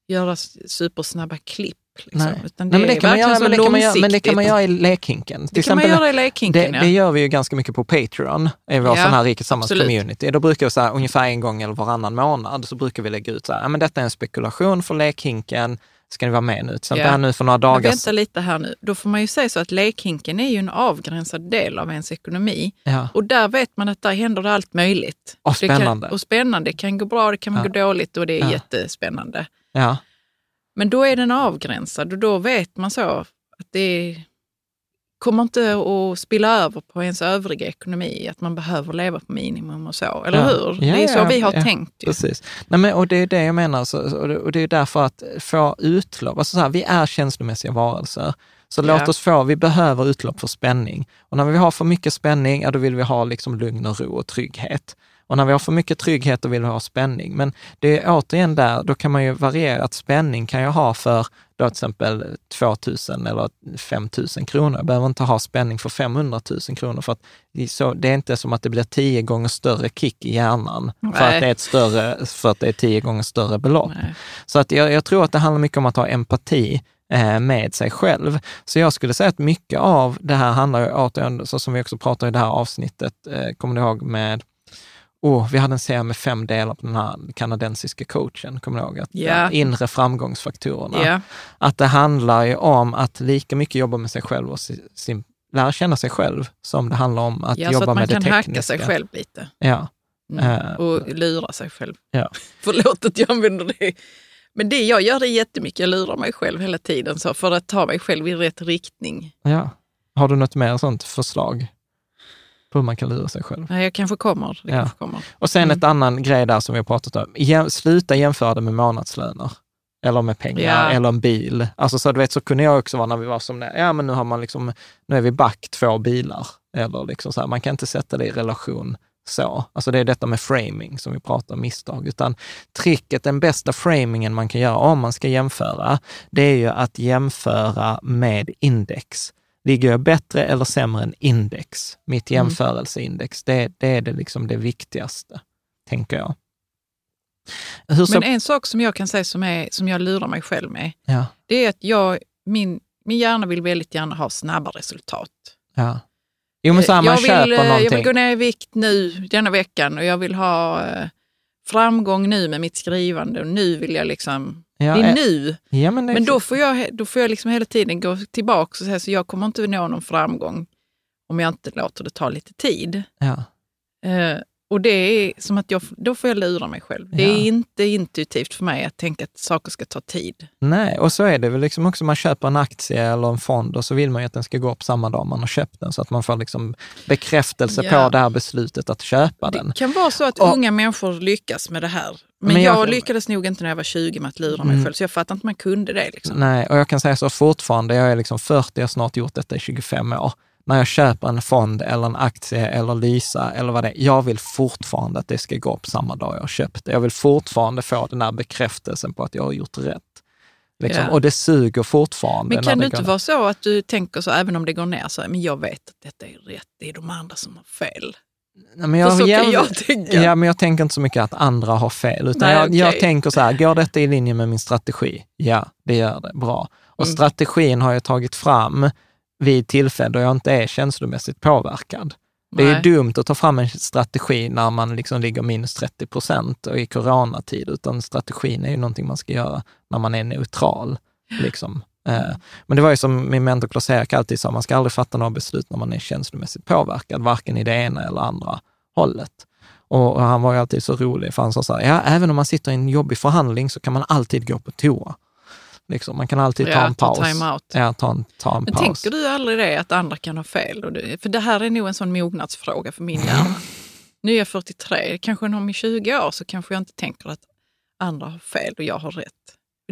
Speaker 5: göra supersnabba klipp. Liksom.
Speaker 4: Nej.
Speaker 5: Utan det
Speaker 4: Nej, men det kan man göra,
Speaker 5: så
Speaker 4: men det kan man göra, men det kan man göra i lekhinken. Till
Speaker 5: Det kan man göra i lekhinken,
Speaker 4: det,
Speaker 5: ja.
Speaker 4: det gör vi ju ganska mycket på Patreon, i vår
Speaker 5: Ja,
Speaker 4: sån här
Speaker 5: absolut.
Speaker 4: community. Då brukar vi så här, ungefär en gång eller varannan månad så brukar vi lägga ut så här, men detta är en spekulation för lekhinken, ska ni vara med nu? Till exempel
Speaker 5: Ja.
Speaker 4: här nu för några
Speaker 5: Men
Speaker 4: dagar
Speaker 5: vänta lite här nu. Då får man ju säga så att lekhinken är ju en avgränsad del av ens ekonomi.
Speaker 4: Ja.
Speaker 5: Och där vet man att där händer det allt möjligt.
Speaker 4: Och
Speaker 5: Det kan,
Speaker 4: spännande.
Speaker 5: och spännande. Det kan gå bra, det kan
Speaker 4: Ja.
Speaker 5: gå dåligt och det är
Speaker 4: Ja.
Speaker 5: jättespännande.
Speaker 4: Ja.
Speaker 5: Men då är den avgränsad och då vet man så att det kommer inte att spilla över på ens övriga ekonomi, att man behöver leva på minimum och så. Eller
Speaker 4: Ja.
Speaker 5: hur?
Speaker 4: Ja,
Speaker 5: det är så
Speaker 4: ja,
Speaker 5: vi har
Speaker 4: ja.
Speaker 5: tänkt.
Speaker 4: Precis. Nej, men, och det är det jag menar, så, och det- och det är därför att få utlopp, alltså så här, vi är känslomässiga varelser. Så
Speaker 5: Ja.
Speaker 4: låt oss få, vi behöver utlopp för spänning. Och när vi har för mycket spänning, ja, då vill vi ha liksom lugn och ro och trygghet. Och när vi har för mycket trygghet, då vill vi ha spänning. Men det är återigen där, då kan man ju variera, att spänning kan jag ha för då till exempel 2 000 eller 5 000 kronor. Jag behöver inte ha spänning för 500 000 kronor, för att det är, inte som att det blir tio gånger större kick i hjärnan för att, det är ett större, för att det är tio gånger större belopp.
Speaker 5: Nej.
Speaker 4: Så att jag, jag tror att det handlar mycket om att ha empati eh, med sig själv. Så jag skulle säga att mycket av det här handlar ju återigen, så som vi också pratar i det här avsnittet, eh, kommer du ihåg med Oh, vi hade en serie med fem delar på den här kanadensiska coachen, kommer du ihåg? Att,
Speaker 5: Ja.
Speaker 4: eh, Inre framgångsfaktorerna.
Speaker 5: Ja.
Speaker 4: Att det handlar ju om att lika mycket jobba med sig själv och si- sin, lära känna sig själv som det handlar om att
Speaker 5: Ja, så
Speaker 4: jobba
Speaker 5: att man
Speaker 4: med det
Speaker 5: kan
Speaker 4: tekniska.
Speaker 5: hacka sig själv lite.
Speaker 4: Ja,
Speaker 5: Mm.
Speaker 4: Eh,
Speaker 5: och lura sig själv.
Speaker 4: Ja.
Speaker 5: Förlåt att jag använder det. Men det jag gör det jättemycket, jag lurar mig själv hela tiden så för att ta mig själv i rätt riktning.
Speaker 4: Ja. Har du något mer sånt förslag hur man kan lura sig själv?
Speaker 5: Jag kanske kommer. Det
Speaker 4: Ja.
Speaker 5: kanske kommer.
Speaker 4: Och sen
Speaker 5: Mm.
Speaker 4: ett annan grej där som vi har pratat om. Jäm, sluta jämföra det med månadslöner. Eller med pengar,
Speaker 5: Ja.
Speaker 4: eller en bil. Alltså så du vet, så kunde jag också vara när vi var som det. Ja, men nu har man liksom, nu är vi back två bilar. Eller liksom så här, man kan inte sätta det i relation så. Alltså det är detta med framing som vi pratar om, misstag. Utan tricket, den bästa framingen man kan göra om man ska jämföra, det är ju att jämföra med index. Ligger jag bättre eller sämre än index? Mitt jämförelseindex, det, det är det, liksom det viktigaste, tänker jag. Så,
Speaker 5: Men en sak som jag kan säga som, är, som jag lurar mig själv med,
Speaker 4: ja,
Speaker 5: det är att jag, min, min hjärna vill väldigt gärna ha snabba resultat.
Speaker 4: ja. Jo, men så här, man
Speaker 5: jag, vill,
Speaker 4: köper
Speaker 5: eh, jag vill gå ner i vikt nu denna veckan och jag vill ha eh, framgång nu med mitt skrivande och nu vill jag liksom,
Speaker 4: ja,
Speaker 5: det är
Speaker 4: eh,
Speaker 5: nu.
Speaker 4: Ja, men, det,
Speaker 5: Men då får jag, då får jag liksom hela tiden gå tillbaka och säga så jag kommer inte nå någon framgång om jag inte låter det ta lite tid.
Speaker 4: ja.
Speaker 5: Eh, och det är som att jag, då får jag lura mig själv. Det är inte intuitivt för mig att tänka att saker ska ta tid.
Speaker 4: Nej, och så är det väl liksom också, man köper en aktie eller en fond och så vill man ju att den ska gå upp samma dag man har köpt den, så att man får liksom bekräftelse på det här beslutet att köpa den.
Speaker 5: Det kan vara så att
Speaker 4: Och-
Speaker 5: unga människor lyckas med det här. Men,
Speaker 4: Men jag-
Speaker 5: jag, lyckades nog inte när jag var 20 med att lura mig
Speaker 4: Mm.
Speaker 5: själv, så jag fattar inte om man kunde det. Liksom.
Speaker 4: Nej, och jag kan säga så fortfarande, jag är liksom 40, jag har snart gjort detta i 25 år. När jag köper en fond eller en aktie eller Lysa eller vad det är, jag vill fortfarande att det ska gå upp samma dag jag har köpt det. Jag vill fortfarande få den här bekräftelsen på att jag har gjort rätt. Liksom.
Speaker 5: Ja.
Speaker 4: Och det suger fortfarande.
Speaker 5: Men kan
Speaker 4: det
Speaker 5: det inte
Speaker 4: går-
Speaker 5: vara så att du tänker så, även om det går ner, så här, men jag vet att detta är rätt, det är de andra som har fel.
Speaker 4: Nej, men
Speaker 5: För så kan
Speaker 4: jag,
Speaker 5: jag tänka.
Speaker 4: Ja, men jag tänker inte så mycket att andra har fel, utan
Speaker 5: Nej,
Speaker 4: jag, jag
Speaker 5: okej.
Speaker 4: tänker så här, går detta i linje med min strategi? Ja, det gör det. Bra. Och
Speaker 5: Mm.
Speaker 4: strategin har jag tagit fram vid tillfälle då jag inte är känslomässigt påverkad. Det är dumt att ta fram en strategi när man liksom ligger minus 30 procent och i coronatid, utan strategin är ju någonting man ska göra när man är neutral. Liksom. Eh, Men det var ju som min mentor Klas-Erik alltid sa, man ska aldrig fatta några beslut när man är känslomässigt påverkad, varken i det ena eller andra hållet. Och han var ju alltid så rolig, för han sa så här, ja, även om man sitter i en jobbig förhandling så kan man alltid gå på toa. Liksom, man kan alltid ta en
Speaker 5: ta
Speaker 4: paus.
Speaker 5: time-out.
Speaker 4: Ja, ta en, ta en
Speaker 5: Men
Speaker 4: paus.
Speaker 5: tänker du aldrig det, att andra kan ha fel? Det, för det här är nog en sån mognadsfråga för min hjärna. Nu är jag 43, kanske om i 20 år så kanske jag inte tänker att andra har fel och jag har rätt.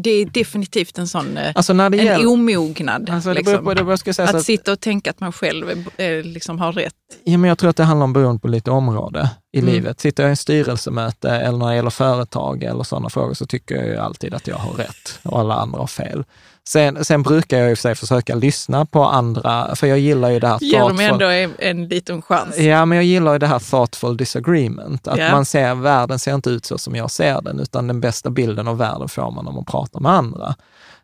Speaker 5: Det är definitivt en sån eh,
Speaker 4: Alltså när det
Speaker 5: en
Speaker 4: gäller...
Speaker 5: omognad.
Speaker 4: Alltså, det
Speaker 5: liksom.
Speaker 4: beror på, det säga
Speaker 5: att
Speaker 4: att,
Speaker 5: sitta och tänka att man själv är, liksom har rätt.
Speaker 4: ja, men jag tror att det handlar om beroende på lite område i
Speaker 5: Mm.
Speaker 4: livet. Sitter jag i en styrelsemöte eller när det gäller företag eller sådana frågor så tycker jag ju alltid att jag har rätt och alla andra har fel. Sen, sen brukar jag i och för sig försöka lyssna på andra, för jag gillar ju det här
Speaker 5: Ger dem ändå en, en liten chans.
Speaker 4: Ja, men jag gillar ju det här thoughtful disagreement. Att
Speaker 5: Ja.
Speaker 4: man ser, världen ser inte ut så som jag ser den, utan den bästa bilden av världen får man om man pratar med andra.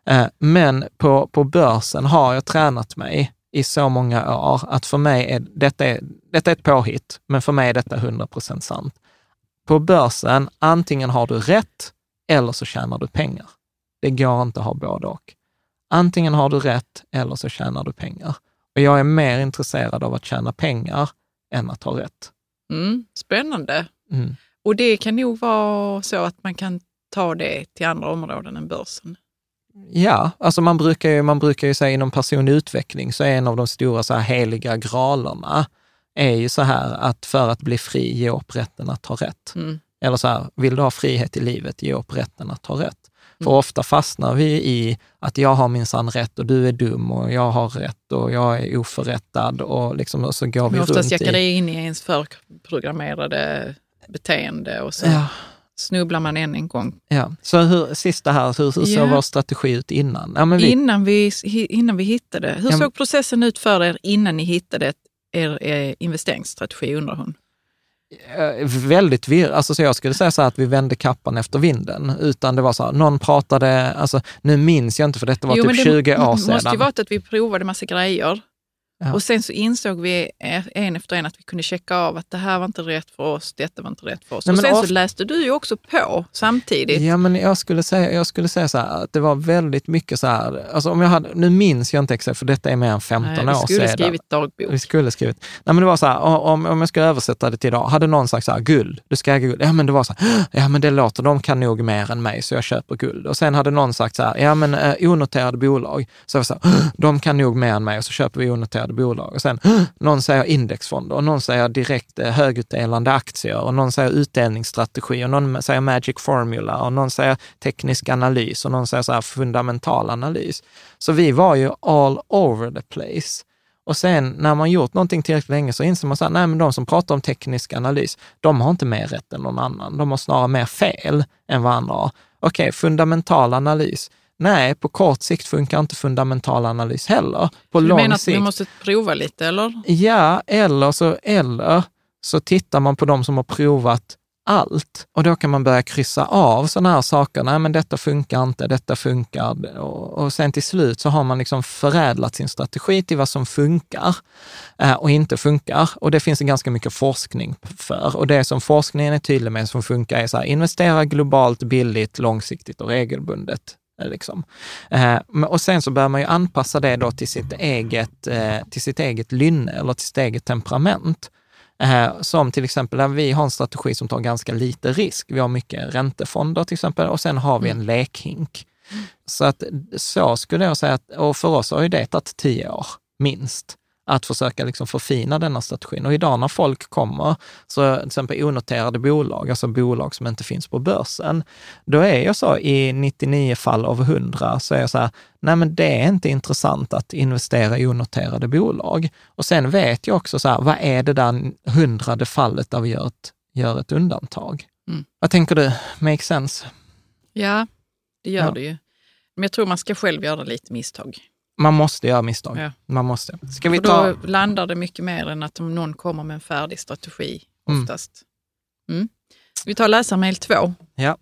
Speaker 4: Eh, Men på, på börsen har jag tränat mig i så många år att för mig är detta, är, detta är ett påhitt, men för mig är detta 100% sant. På börsen, antingen har du rätt eller så tjänar du pengar. Det går inte att ha både och. Antingen har du rätt eller så tjänar du pengar. Och jag är mer intresserad av att tjäna pengar än att ha rätt.
Speaker 5: Mm, spännande.
Speaker 4: Mm.
Speaker 5: Och det kan nog vara så att man kan ta det till andra områden än börsen.
Speaker 4: Ja, alltså man brukar ju, man brukar ju säga inom personlig utveckling så är en av de stora så här heliga gralerna är ju så här att för att bli fri, ge upp rätten att ha rätt.
Speaker 5: Mm.
Speaker 4: Eller så här, vill du ha frihet i livet, ge upp rätten att ha rätt. För ofta fastnar vi i att jag har minsann rätt och du är dum och jag har rätt och jag är oförrättad och, liksom, och så går vi
Speaker 5: Men oftast
Speaker 4: runt
Speaker 5: jackar det
Speaker 4: i...
Speaker 5: in i ens förprogrammerade beteende och så
Speaker 4: Ja,
Speaker 5: snubblar man än en gång.
Speaker 4: ja. Så hur, sista här, hur, hur såg
Speaker 5: Ja.
Speaker 4: vår strategi ut innan? Ja, vi,
Speaker 5: Innan, vi, innan vi hittade, hur
Speaker 4: Ja,
Speaker 5: såg processen ut för er innan ni hittade er, er investeringsstrategi undrar hon?
Speaker 4: Eh, väldigt virr. Alltså, så jag skulle säga så att vi vände kappan efter vinden, utan det var så här, någon pratade, alltså nu minns jag inte för detta var
Speaker 5: Jo,
Speaker 4: typ
Speaker 5: det
Speaker 4: 20 år
Speaker 5: måste ju
Speaker 4: sedan.
Speaker 5: varit att vi provade massa grejer
Speaker 4: Ja.
Speaker 5: Och sen så insåg vi en efter en att vi kunde checka av att det här var inte rätt för oss, detta var inte rätt för oss.
Speaker 4: Nej,
Speaker 5: och sen
Speaker 4: of-
Speaker 5: så läste du ju också på samtidigt.
Speaker 4: Ja, men jag skulle säga, jag skulle säga så här, att det var väldigt mycket så här, alltså om jag hade, nu minns jag inte exakt, för detta är mer än 15
Speaker 5: Nej,
Speaker 4: år
Speaker 5: vi skulle
Speaker 4: sedan.
Speaker 5: skrivit dagbok.
Speaker 4: Vi skulle skrivit. Nej, men det var så här, om, om jag skulle översätta det till idag, hade någon sagt så här, guld, du ska äga guld. Ja, men det var så här, ja men det låter, de kan nog mer än mig, så jag köper guld. Och sen hade någon sagt så här, ja men eh, onoterade bolag, så jag var så här, de kan nog mer än mig, och så köper vi onoterade bolag. Och sen, någon säger indexfonder, och någon säger direkt eh, högutdelande aktier, och någon säger utdelningsstrategi, och någon säger magic formula, och någon säger teknisk analys, och någon säger så här fundamental analys. Så vi var ju all over the place. Och sen när man gjort någonting tillräckligt länge så inser man så här, nej men de som pratar om teknisk analys, de har inte mer rätt än någon annan. De har snarare mer fel än vad andra har. Okej, fundamental analys. Nej, på kort sikt funkar inte fundamental analys heller. På
Speaker 5: du
Speaker 4: lång
Speaker 5: menar att
Speaker 4: sikt.
Speaker 5: vi måste prova lite eller?
Speaker 4: Ja, eller så, eller så tittar man på de som har provat allt och då kan man börja kryssa av sådana här saker. Nej, men detta funkar inte, detta funkar. Och, och sen till slut så har man liksom förädlat sin strategi till vad som funkar eh, och inte funkar. Och det finns det ganska mycket forskning för. Och det som forskningen är tydlig med som funkar är så här, investera globalt, billigt, långsiktigt och regelbundet. Liksom. Eh, och sen så bör man ju anpassa det då till sitt eget, eh, till sitt eget lynne eller till sitt eget temperament. Eh, som till exempel, där vi har en strategi som tar ganska lite risk. Vi har mycket räntefonder till exempel och sen har vi en lekhink. Så att så skulle jag säga, att, och för oss har ju det tagit tio år, minst, att försöka liksom förfina denna strategin. Och idag när folk kommer, så till exempel onoterade bolag, alltså bolag som inte finns på börsen, då är jag så i 99 fall av 100 så är jag så här, nej men det är inte intressant att investera i onoterade bolag. Och sen vet jag också så här, vad är det där hundrade fallet där vi gör ett, gör ett undantag?
Speaker 5: Mm.
Speaker 4: Vad tänker du? Make sense?
Speaker 5: Ja, det gör
Speaker 4: Ja.
Speaker 5: det ju. Men jag tror man ska själv göra lite misstag.
Speaker 4: Man måste göra misstag.
Speaker 5: Ja.
Speaker 4: Man måste. Ska vi ta...
Speaker 5: då landar det mycket mer än att om någon kommer med en färdig strategi
Speaker 4: Mm.
Speaker 5: oftast. Mm. Vi tar läsarmail två.
Speaker 4: Ja.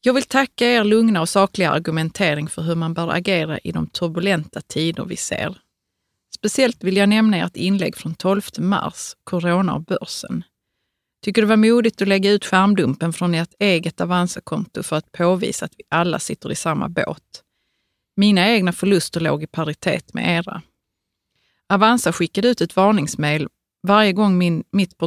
Speaker 5: Jag vill tacka er lugna och sakliga argumentering för hur man bör agera i de turbulenta tider vi ser. Speciellt vill jag nämna ert inlägg från 12 mars, Corona och börsen. Tycker det var modigt att lägga ut skärmdumpen från ert eget Avanza-konto för att påvisa att vi alla sitter i samma båt. Mina egna förluster låg i paritet med era. Avanza skickade ut ett varningsmail varje gång min, mitt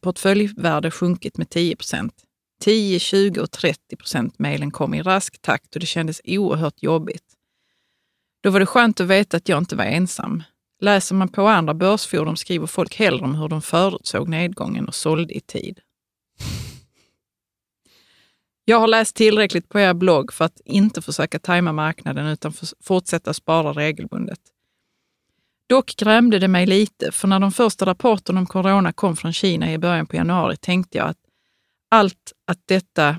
Speaker 5: portföljvärde sjunkit med 10 procent. 10, 20 och 30 procent mejlen kom i rask takt och det kändes oerhört jobbigt. Då var det skönt att veta att jag inte var ensam. Läser man på andra börsforum skriver folk hellre om hur de förutsåg nedgången och sålde i tid. Jag har läst tillräckligt på er blogg för att inte försöka tajma marknaden utan fortsätta spara regelbundet. Dock grämde det mig lite, för när de första rapporterna om corona kom från Kina i början på januari tänkte jag att allt att detta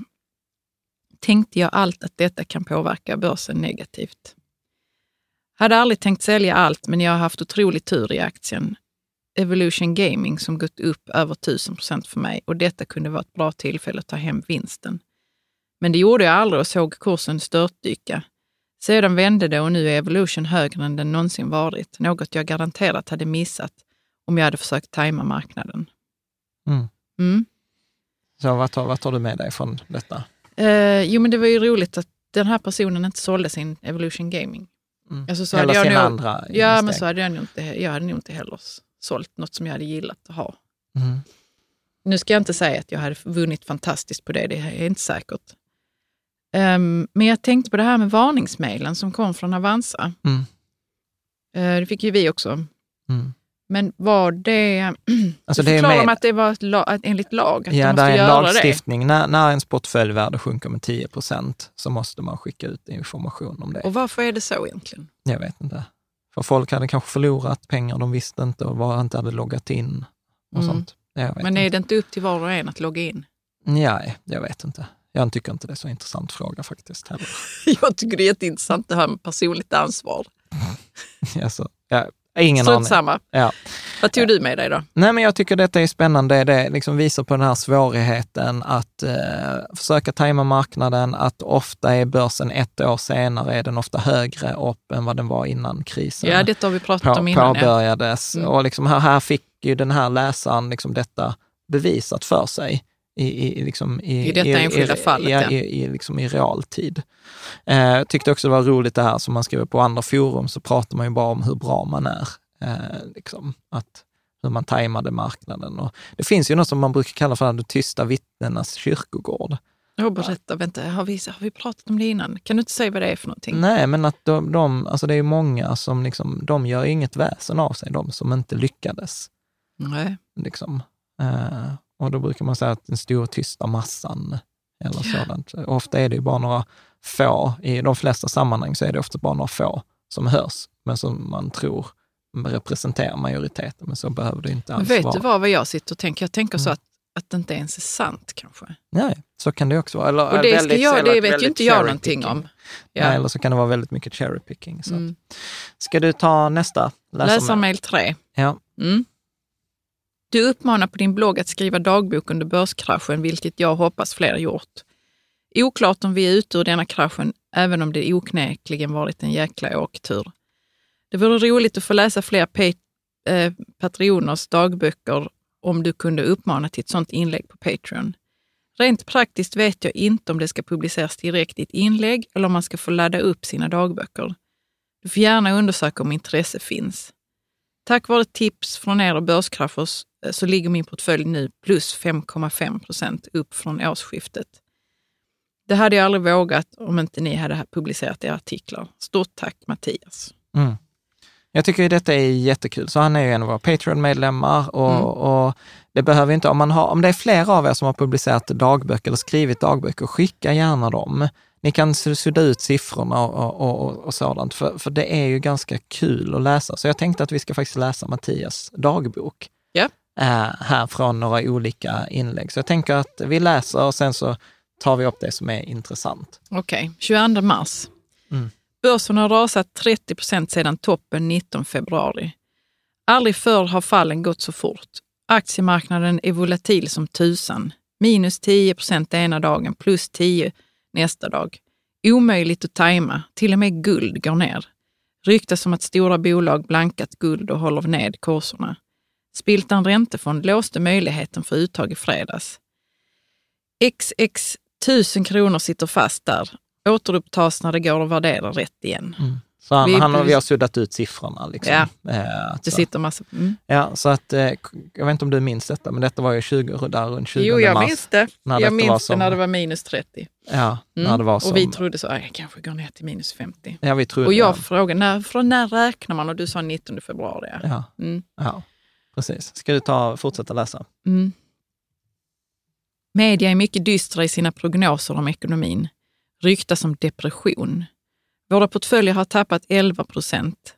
Speaker 5: tänkte jag allt att detta kan påverka börsen negativt. Hade aldrig tänkt sälja allt, men jag har haft otrolig tur i aktien. Evolution Gaming som gått upp över 1000 procent för mig och detta kunde vara ett bra tillfälle att ta hem vinsten. Men det gjorde jag aldrig och såg kursen störtdyka. Sedan vände det och nu är Evolution högre än den någonsin varit, något jag garanterat hade missat om jag hade försökt tajma marknaden.
Speaker 4: Mm.
Speaker 5: Mm.
Speaker 4: Så vad tar, vad tar du med dig från detta?
Speaker 5: Eh, jo, men det var ju roligt att den här personen inte sålde sin Evolution Gaming.
Speaker 4: Mm.
Speaker 5: Alltså, så
Speaker 4: Eller sina
Speaker 5: nog,
Speaker 4: andra
Speaker 5: Ja, men så hade jag nog inte, jag hade nog inte heller sålt något som jag hade gillat att ha.
Speaker 4: Mm.
Speaker 5: Nu ska jag inte säga att jag hade vunnit fantastiskt på det, det är inte säkert. Ehm, men jag tänkte på det här med varningsmailen som kom från Avanza.
Speaker 4: Mm.
Speaker 5: Eh, det fick ju vi också.
Speaker 4: Mm.
Speaker 5: Men var det...
Speaker 4: Alltså
Speaker 5: du
Speaker 4: det är
Speaker 5: förklarar
Speaker 4: med-
Speaker 5: om att det var ett la, att enligt lag, att
Speaker 4: Ja,
Speaker 5: de
Speaker 4: det
Speaker 5: måste
Speaker 4: är en
Speaker 5: göra
Speaker 4: lagstiftning. När, när ens portföljvärde sjunker med 10 procent så måste man skicka ut information om det.
Speaker 5: det. Och varför är det så egentligen?
Speaker 4: Jag vet inte. För folk hade kanske förlorat pengar de visste inte och var inte hade loggat in och
Speaker 5: Mm.
Speaker 4: sånt.
Speaker 5: Men
Speaker 4: inte.
Speaker 5: är det inte upp till var och en att logga in?
Speaker 4: Nej, jag vet inte. Jag tycker inte det är så intressant fråga faktiskt heller.
Speaker 5: Jag tycker det är jätteintressant det här med personligt ansvar.
Speaker 4: alltså, ja, Ingen
Speaker 5: Strunt
Speaker 4: aning.
Speaker 5: samma.
Speaker 4: Ja.
Speaker 5: Vad tog du med dig då?
Speaker 4: Nej, men jag tycker detta är spännande. Det liksom visar på den här svårigheten att eh, försöka tajma marknaden, att ofta är börsen ett år senare, är den ofta högre upp än vad den var innan krisen
Speaker 5: Ja, detta har vi pratat
Speaker 4: på,
Speaker 5: om innan. Ja.
Speaker 4: påbörjades.
Speaker 5: Mm.
Speaker 4: Och liksom här, här fick ju den här läsaren liksom detta bevisat för sig. I, i, liksom, i,
Speaker 5: I detta enskilda fallet,
Speaker 4: i,
Speaker 5: ja.
Speaker 4: i, i, liksom i realtid. Eh, tyckte också det var roligt det här som man skriver på andra forum, så pratar man ju bara om hur bra man är. Eh, liksom, att, hur man tajmade marknaden. Och det finns ju något som man brukar kalla för de tysta vittnenas kyrkogård.
Speaker 5: Jag berätta, vänta, har vi, har vi pratat om det innan? Kan du inte säga vad det är för någonting?
Speaker 4: Nej, men att de, de, alltså det är många som liksom, de gör inget väsen av sig, de som inte lyckades.
Speaker 5: Nej.
Speaker 4: Liksom. Eh, och då brukar man säga att den stora tysta massan eller sådant. Ofta är det ju bara några få, i de flesta sammanhang så är det ofta bara några få som hörs, men som man tror representerar majoriteten, men så behöver det inte alls
Speaker 5: vet
Speaker 4: vara.
Speaker 5: du vad, vad jag sitter och tänker? Jag tänker så
Speaker 4: Mm.
Speaker 5: att, att det inte ens är sant kanske.
Speaker 4: Nej, så kan det också vara. Eller,
Speaker 5: Och det, ska
Speaker 4: väldigt-
Speaker 5: jag,
Speaker 4: eller
Speaker 5: det vet ju inte jag någonting om.
Speaker 4: Nej, eller så kan det vara väldigt mycket cherry picking. Så.
Speaker 5: Mm.
Speaker 4: Ska du ta nästa? Läsarmail
Speaker 5: 3.
Speaker 4: Ja.
Speaker 5: Mm. Du uppmanar på din blogg att skriva dagbok under börskraschen, vilket jag hoppas fler gjort. Oklart om vi är ute ur denna kraschen, även om det oknäkligen varit en jäkla åktur. Det vore roligt att få läsa fler pa- eh, Patreoners dagböcker om du kunde uppmana till ett sådant inlägg på Patreon. Rent praktiskt vet jag inte om det ska publiceras direkt i ett inlägg eller om man ska få ladda upp sina dagböcker. Du får gärna undersöka om intresse finns. Tack vare tips från er och Börskraschers så ligger min portfölj nu plus 5,5 procent upp från årsskiftet. Det hade jag aldrig vågat om inte ni hade publicerat era artiklar. Stort tack Mattias.
Speaker 4: Mm. Jag tycker ju detta är jättekul. Så han är ju en av våra Patreon-medlemmar och,
Speaker 5: Mm.
Speaker 4: och det behöver inte, om, man har, om det är flera av er som har publicerat dagböcker eller skrivit dagböcker, skicka gärna dem. Ni kan su- sudda ut siffrorna och, och, och, och sådant, för, för det är ju ganska kul att läsa. Så jag tänkte att vi ska faktiskt läsa Mattias dagbok
Speaker 5: Ja.
Speaker 4: Eh, här från några olika inlägg. Så jag tänker att vi läser och sen så tar vi upp det som är intressant.
Speaker 5: Okej, 22 mars.
Speaker 4: Mm.
Speaker 5: Börsen har rasat 30 procent sedan toppen 19 februari. Aldrig förr har fallen gått så fort. Aktiemarknaden är volatil som tusan. Minus 10 procent ena dagen, plus 10 nästa dag. Omöjligt att tajma. Till och med guld går ner. Ryktas om att stora bolag blankat guld och håller ned kurserna. Spiltan Räntefond låste möjligheten för uttag i fredags. XX 1000 kronor sitter fast där. Återupptas när det går att värdera rätt igen.
Speaker 4: Så han,
Speaker 5: Vi-
Speaker 4: han, och vi har suddat ut siffrorna. Liksom.
Speaker 5: Ja.
Speaker 4: Eh, att
Speaker 5: Det sitter massa... Mm.
Speaker 4: Ja, så att, eh, jag vet inte om du minns detta, men detta var ju 20, där runt 20
Speaker 5: Jo, jag
Speaker 4: mars.
Speaker 5: minns det.
Speaker 4: när
Speaker 5: Jag minns
Speaker 4: som-
Speaker 5: det när det var minus 30.
Speaker 4: Ja,
Speaker 5: Mm.
Speaker 4: när det var som...
Speaker 5: Och vi trodde så, "Aj, jag kanske går ner till minus 50.
Speaker 4: ja, vi trodde,
Speaker 5: Och jag
Speaker 4: ja.
Speaker 5: frågade, när, från när räknar man? Och du sa 19 februari. Ja.
Speaker 4: Ja,
Speaker 5: Mm.
Speaker 4: ja, precis. Ska du ta, fortsätta läsa?
Speaker 5: Mm. Media är mycket dystra i sina prognoser om ekonomin. Ryktas om depression. Våra portföljer har tappat 11 procent,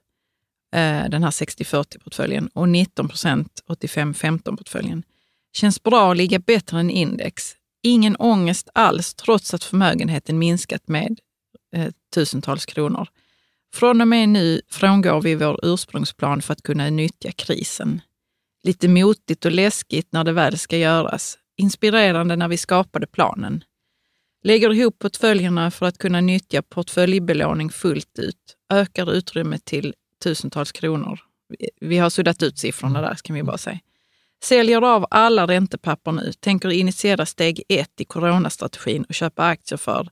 Speaker 5: eh, den här 60-40-portföljen, och 19 procent 85-15-portföljen. Känns bra att ligga bättre än index. Ingen ångest alls, trots att förmögenheten minskat med eh, tusentals kronor. Från och med nu frångår vi vår ursprungsplan för att kunna nyttja krisen. Lite motigt och läskigt när det väl ska göras. Inspirerande när vi skapade planen. Lägger ihop portföljerna för att kunna nyttja portföljbelåning fullt ut. Ökar utrymmet till tusentals kronor. Vi- har suddat ut siffrorna där, kan vi bara säga. Säljer av alla räntepapper nu. Tänker initiera steg ett i coronastrategin och köpa aktier för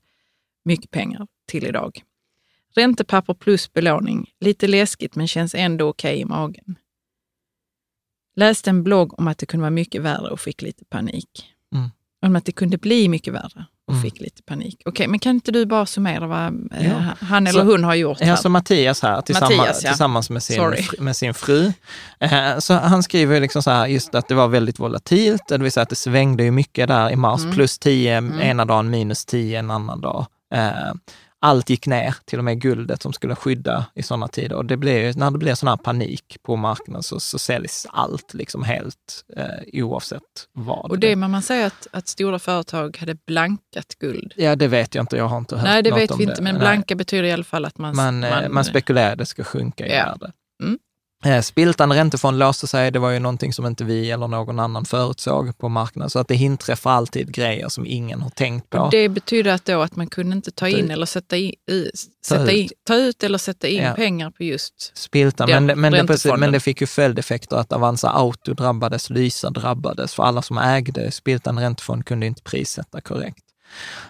Speaker 5: mycket pengar till idag. Räntepapper plus belåning. Lite läskigt men känns ändå okej i magen. Läste en blogg om att det kunde vara mycket värre och fick lite panik.
Speaker 4: Mm.
Speaker 5: Om att det kunde bli mycket värre och
Speaker 4: Mm.
Speaker 5: fick lite panik. Okej, men kan inte du bara summera vad eh,
Speaker 4: Ja.
Speaker 5: han eller
Speaker 4: Så-
Speaker 5: hon har gjort? Här?
Speaker 4: så Mattias här tillsammans,
Speaker 5: Mattias, ja.
Speaker 4: tillsammans med, sin,
Speaker 5: Sorry.
Speaker 4: med sin fru. Eh, så han skriver ju liksom så här, just att det var väldigt volatilt, det vill säga att det svängde ju mycket där i mars,
Speaker 5: Mm.
Speaker 4: plus 10 ena dagen, minus 10 en annan dag. Eh, allt gick ner, till och med guldet som skulle skydda i sådana tider. Och det blir, när det blir sån här panik på marknaden så, så säljs allt liksom helt eh, oavsett vad.
Speaker 5: Och det man säger att, att stora företag hade blankat guld.
Speaker 4: Ja, det vet jag inte. Jag har inte hört
Speaker 5: Nej, det
Speaker 4: något
Speaker 5: vet
Speaker 4: om
Speaker 5: vi inte, men
Speaker 4: Nej.
Speaker 5: blanka betyder i alla fall att man...
Speaker 4: Man, man, man spekulerar det ska sjunka i
Speaker 5: Ja.
Speaker 4: värde.
Speaker 5: Mm.
Speaker 4: Eh, Spiltande räntefond låste sig, det var ju någonting som inte vi eller någon annan förutsåg på marknaden. Så att det inträffar alltid grejer som ingen har tänkt på.
Speaker 5: Det betyder att, då att man kunde inte ta in eller sätta in, i, sätta in, ta ut eller sätta in
Speaker 4: Ja.
Speaker 5: pengar på just
Speaker 4: Spiltan,
Speaker 5: den
Speaker 4: men, men, det, men det fick ju följdeffekter att Avanza Auto drabbades, Lysa drabbades, för alla som ägde Spiltan räntefond kunde inte prissätta korrekt.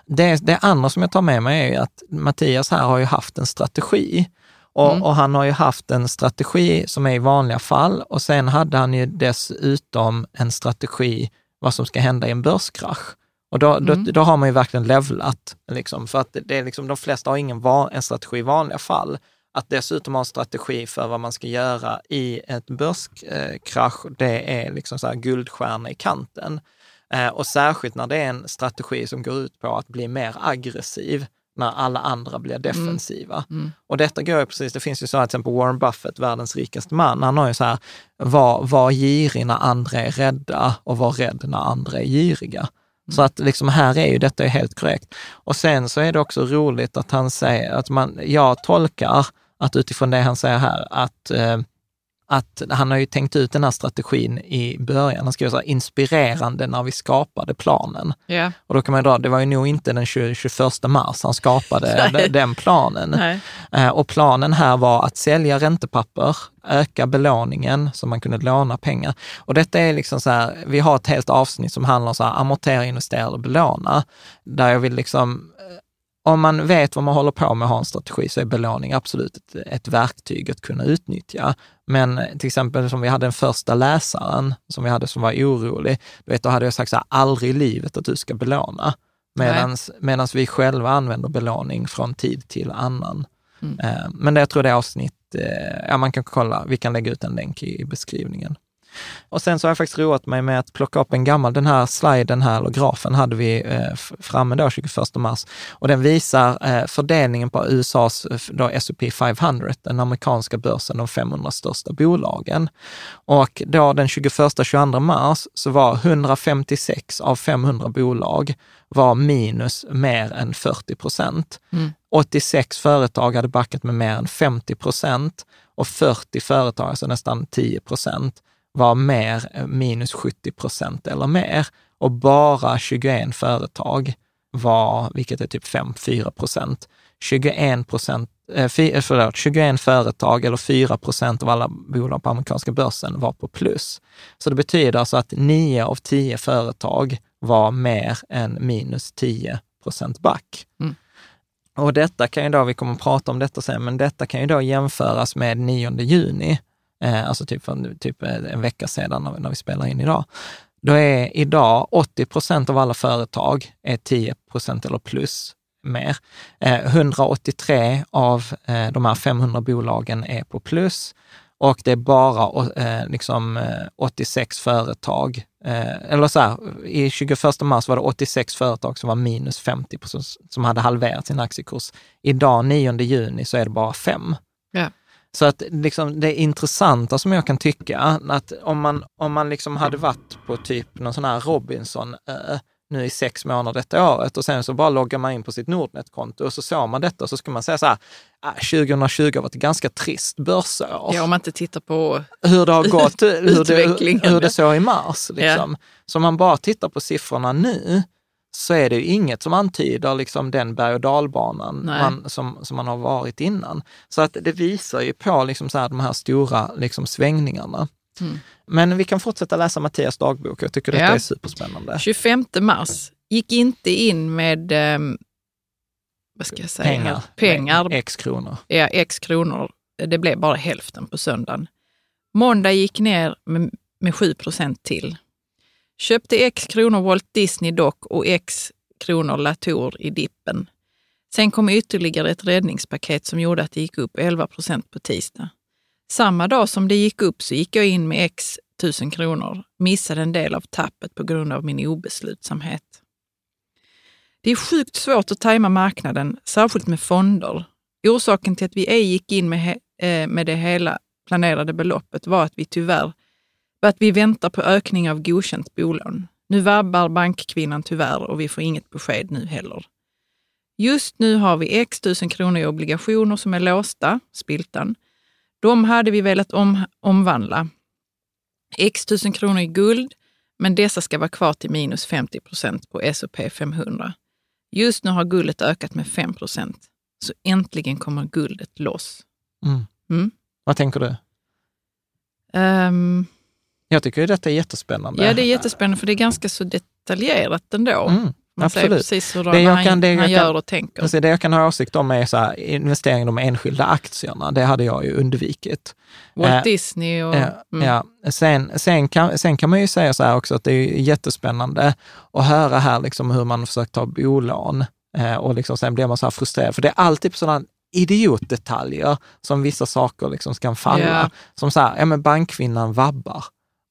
Speaker 4: Det, det andra som jag tar med mig är att Mattias här har ju haft en strategi. Och,
Speaker 5: Mm.
Speaker 4: och han har ju haft en strategi som är i vanliga fall och sen hade han ju dessutom en strategi vad som ska hända i en börskrasch. Och då,
Speaker 5: Mm.
Speaker 4: då, då har man ju verkligen levlat, liksom, för att det, är liksom, de flesta har ingen va, en strategi i vanliga fall. Att dessutom ha en strategi för vad man ska göra i ett börskrasch, det är liksom så här guldstjärna i kanten. Eh, och särskilt när det är en strategi som går ut på att bli mer aggressiv när alla andra blir defensiva.
Speaker 5: Mm.
Speaker 4: Och detta går ju precis, det finns ju så här, till exempel Warren Buffett, världens rikaste man, han har ju så här, var, var girig när andra är rädda och var rädd när andra är giriga. Så att liksom här är ju detta är helt korrekt. Och sen så är det också roligt att han säger att man, jag tolkar att utifrån det han säger här, att eh, att han har ju tänkt ut den här strategin i början. Han skriver så här, inspirerande när vi skapade planen.
Speaker 5: Ja.
Speaker 4: Och då kan man ju dra, det var ju nog inte den 20, 21 mars han skapade den, den planen. Eh, Och planen här var att sälja räntepapper, öka belåningen så man kunde låna pengar. Och detta är liksom så här, vi har ett helt avsnitt som handlar om så här, amortera, investera och belåna. Där jag vill liksom, eh, om man vet vad man håller på med och har en strategi så är belåning absolut ett, ett verktyg att kunna utnyttja. Men till exempel som vi hade den första läsaren som vi hade som var orolig, du vet, då hade jag sagt så här, aldrig i livet att du ska belåna. Medan vi själva använder belåning från tid till annan.
Speaker 5: Mm.
Speaker 4: Eh, Men det, jag tror det är avsnitt, eh, ja man kan kolla, vi kan lägga ut en länk i beskrivningen. Och sen så har jag faktiskt roat mig med att plocka upp en gammal, den här sliden här, eller grafen hade vi eh, framme då 21 mars. Och den visar eh, fördelningen på USAs eh, då S&P 500, den amerikanska börsen, de 500 största bolagen. Och då den 21-22 mars så var 156 av 500 bolag var minus mer än 40 procent. 86 företag hade backat med mer än 50 procent och 40 företag, alltså nästan 10 procent, var mer eh, minus 70 procent eller mer. Och bara 21 företag var, vilket är typ 5-4 procent, 21 procent, eh, eh, förlåt, 21 företag eller 4 procent av alla bolag på amerikanska börsen var på plus. Så det betyder alltså att 9 av 10 företag var mer än minus 10 procent back.
Speaker 5: Mm.
Speaker 4: Och detta kan ju då, vi kommer att prata om detta sen, men detta kan ju då jämföras med 9 juni, eh, alltså typ, för, typ eh, en vecka sedan när, vi- spelar in idag. Då är idag 80 procent av alla företag är 10 procent eller plus mer. Eh, 183 av eh, de här 500 bolagen är på plus och det är bara eh, liksom, eh, 86 företag, eh, eller så här, i 21 mars var det 86 företag som var minus 50 procent, som hade halverat sin aktiekurs. Idag 9 juni så är det bara fem.
Speaker 5: Ja.
Speaker 4: Så att liksom, det intressanta som jag kan tycka, att om man, om man liksom hade varit på typ någon sån här Robinson ö, nu i sex månader detta året och sen så bara loggar man in på sitt Nordnet-konto och så såg man detta och så skulle man säga så här, ah, 2020 har varit ett ganska trist börsår.
Speaker 5: ja, om man inte tittar på...
Speaker 4: Hur det har gått, hur det, hur det
Speaker 5: ja.
Speaker 4: såg i mars. Liksom. Så om man bara tittar på siffrorna nu så är det ju inget som antyder liksom den berg och dalbanan man, som, som man har varit innan. Så att det visar ju på liksom så här, de här stora liksom svängningarna.
Speaker 5: Mm.
Speaker 4: Men vi kan fortsätta läsa Mattias dagbok. Jag tycker detta
Speaker 5: Ja.
Speaker 4: är superspännande.
Speaker 5: 25 mars gick inte in med, ehm, vad ska jag säga,
Speaker 4: Pengar.
Speaker 5: pengar
Speaker 4: X kronor.
Speaker 5: ja, x kronor. Det blev bara hälften på söndagen. Måndag gick ner med, med 7 procent till. Köpte x kronor Walt Disney Dock och x kronor Latour i dippen. Sen kom ytterligare ett räddningspaket som gjorde att det gick upp 11 procent på tisdag. Samma dag som det gick upp så gick jag in med x tusen kronor, missade en del av tappet på grund av min obeslutsamhet. Det är sjukt svårt att tajma marknaden, särskilt med fonder. Orsaken till att vi ej gick in med, he- eh, med det hela planerade beloppet var att vi tyvärr var att vi väntar på ökning av godkänt bolån. Nu vabbar bankkvinnan tyvärr och vi får inget besked nu heller. Just nu har vi x tusen kronor i obligationer som är låsta, spiltan. De hade vi velat om, omvandla. X tusen kronor i guld, men dessa ska vara kvar till minus 50 procent på S&P 500. Just nu har guldet ökat med 5 procent, så äntligen kommer guldet loss.
Speaker 4: Mm.
Speaker 5: Mm.
Speaker 4: Vad tänker du?
Speaker 5: Ehm,
Speaker 4: Jag tycker ju detta är jättespännande.
Speaker 5: ja, det är jättespännande för det är ganska så detaljerat ändå.
Speaker 4: Mm,
Speaker 5: Man ser
Speaker 4: absolut.
Speaker 5: precis hur
Speaker 4: Det jag
Speaker 5: han,
Speaker 4: kan- det jag
Speaker 5: han
Speaker 4: kan-
Speaker 5: gör och tänker.
Speaker 4: Precis, det jag kan ha åsikt om är så här, investering i de enskilda aktierna. Det hade jag ju undvikit.
Speaker 5: Walt
Speaker 4: Eh,
Speaker 5: Disney och...
Speaker 4: Ja,
Speaker 5: mm.
Speaker 4: ja. Sen, sen, kan, sen kan man ju säga så här också att det är jättespännande att höra här liksom hur man försökt ta bolån eh, och liksom sen blir man så här frustrerad. För det är alltid på sådana idiotdetaljer som vissa saker liksom ska falla.
Speaker 5: Ja.
Speaker 4: Som så här, ja men bankkvinnan vabbar.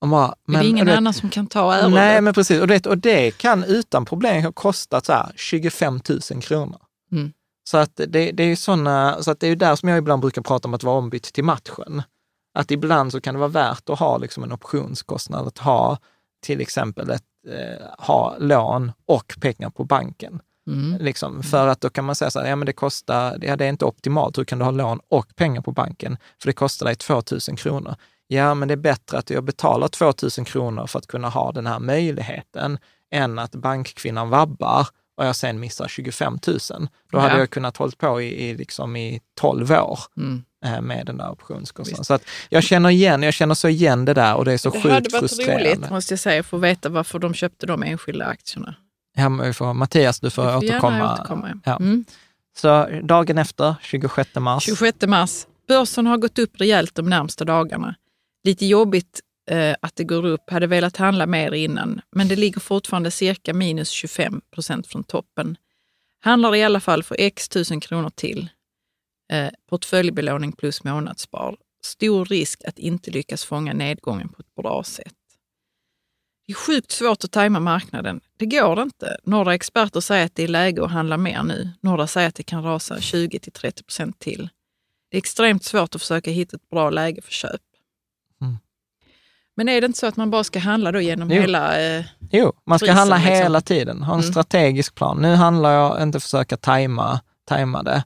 Speaker 4: Bara,
Speaker 5: Men det är ingen
Speaker 4: det-
Speaker 5: annan som kan ta äran.
Speaker 4: Nej, men precis. Och det, och det kan utan problem ha kostat så här 25 000 kronor.
Speaker 5: Mm.
Speaker 4: Så att det, det är såna, så att det är där som jag ibland brukar prata om att vara ombytt till matchen. Att ibland så kan det vara värt att ha liksom en optionskostnad, att ha till exempel ett, eh, ha lån och pengar på banken.
Speaker 5: Mm.
Speaker 4: Liksom, för att då kan man säga så här, ja men det kostar, ja det är inte optimalt, hur kan du ha lån och pengar på banken? För det kostar dig 2 000 kronor. Ja, men det är bättre att jag betalar 2 000 kronor för att kunna ha den här möjligheten än att bankkvinnan vabbar och jag sen missar 25 000. Då hade
Speaker 5: Ja.
Speaker 4: jag kunnat hålla på i, i, liksom i 12 år
Speaker 5: Mm.
Speaker 4: eh, med den där optionskostnaden. Så att jag känner igen, jag känner så igen det där och det är så
Speaker 5: Det
Speaker 4: sjukt
Speaker 5: hade varit
Speaker 4: frustrerande.
Speaker 5: roligt, måste jag säga, att få veta varför de köpte de enskilda aktierna.
Speaker 4: Ja, får, Mattias, du får,
Speaker 5: Jag får
Speaker 4: återkomma.
Speaker 5: återkomma.
Speaker 4: Ja.
Speaker 5: Mm.
Speaker 4: Så dagen efter, 26 mars.
Speaker 5: 26 mars. Börsen har gått upp rejält de närmsta dagarna. Lite jobbigt eh, att det går upp. Hade velat handla mer innan, men det ligger fortfarande cirka minus 25 procent från toppen. Handlar i alla fall för x tusen kronor till. Eh, portföljbelåning plus månadsspar. Stor risk att inte lyckas fånga nedgången på ett bra sätt. Det är sjukt svårt att tajma marknaden. Det går inte. Några experter säger att det är läge att handla mer nu. Några säger att det kan rasa 20 till 30 procent till. Det är extremt svårt att försöka hitta ett bra läge för köp. Men är det inte så att man bara ska handla då genom
Speaker 4: Jo.
Speaker 5: hela... Eh,
Speaker 4: Jo, man ska
Speaker 5: Prisen,
Speaker 4: handla
Speaker 5: liksom.
Speaker 4: hela tiden, ha en
Speaker 5: Mm.
Speaker 4: strategisk plan. Nu handlar jag inte försöka tajma, tajma det,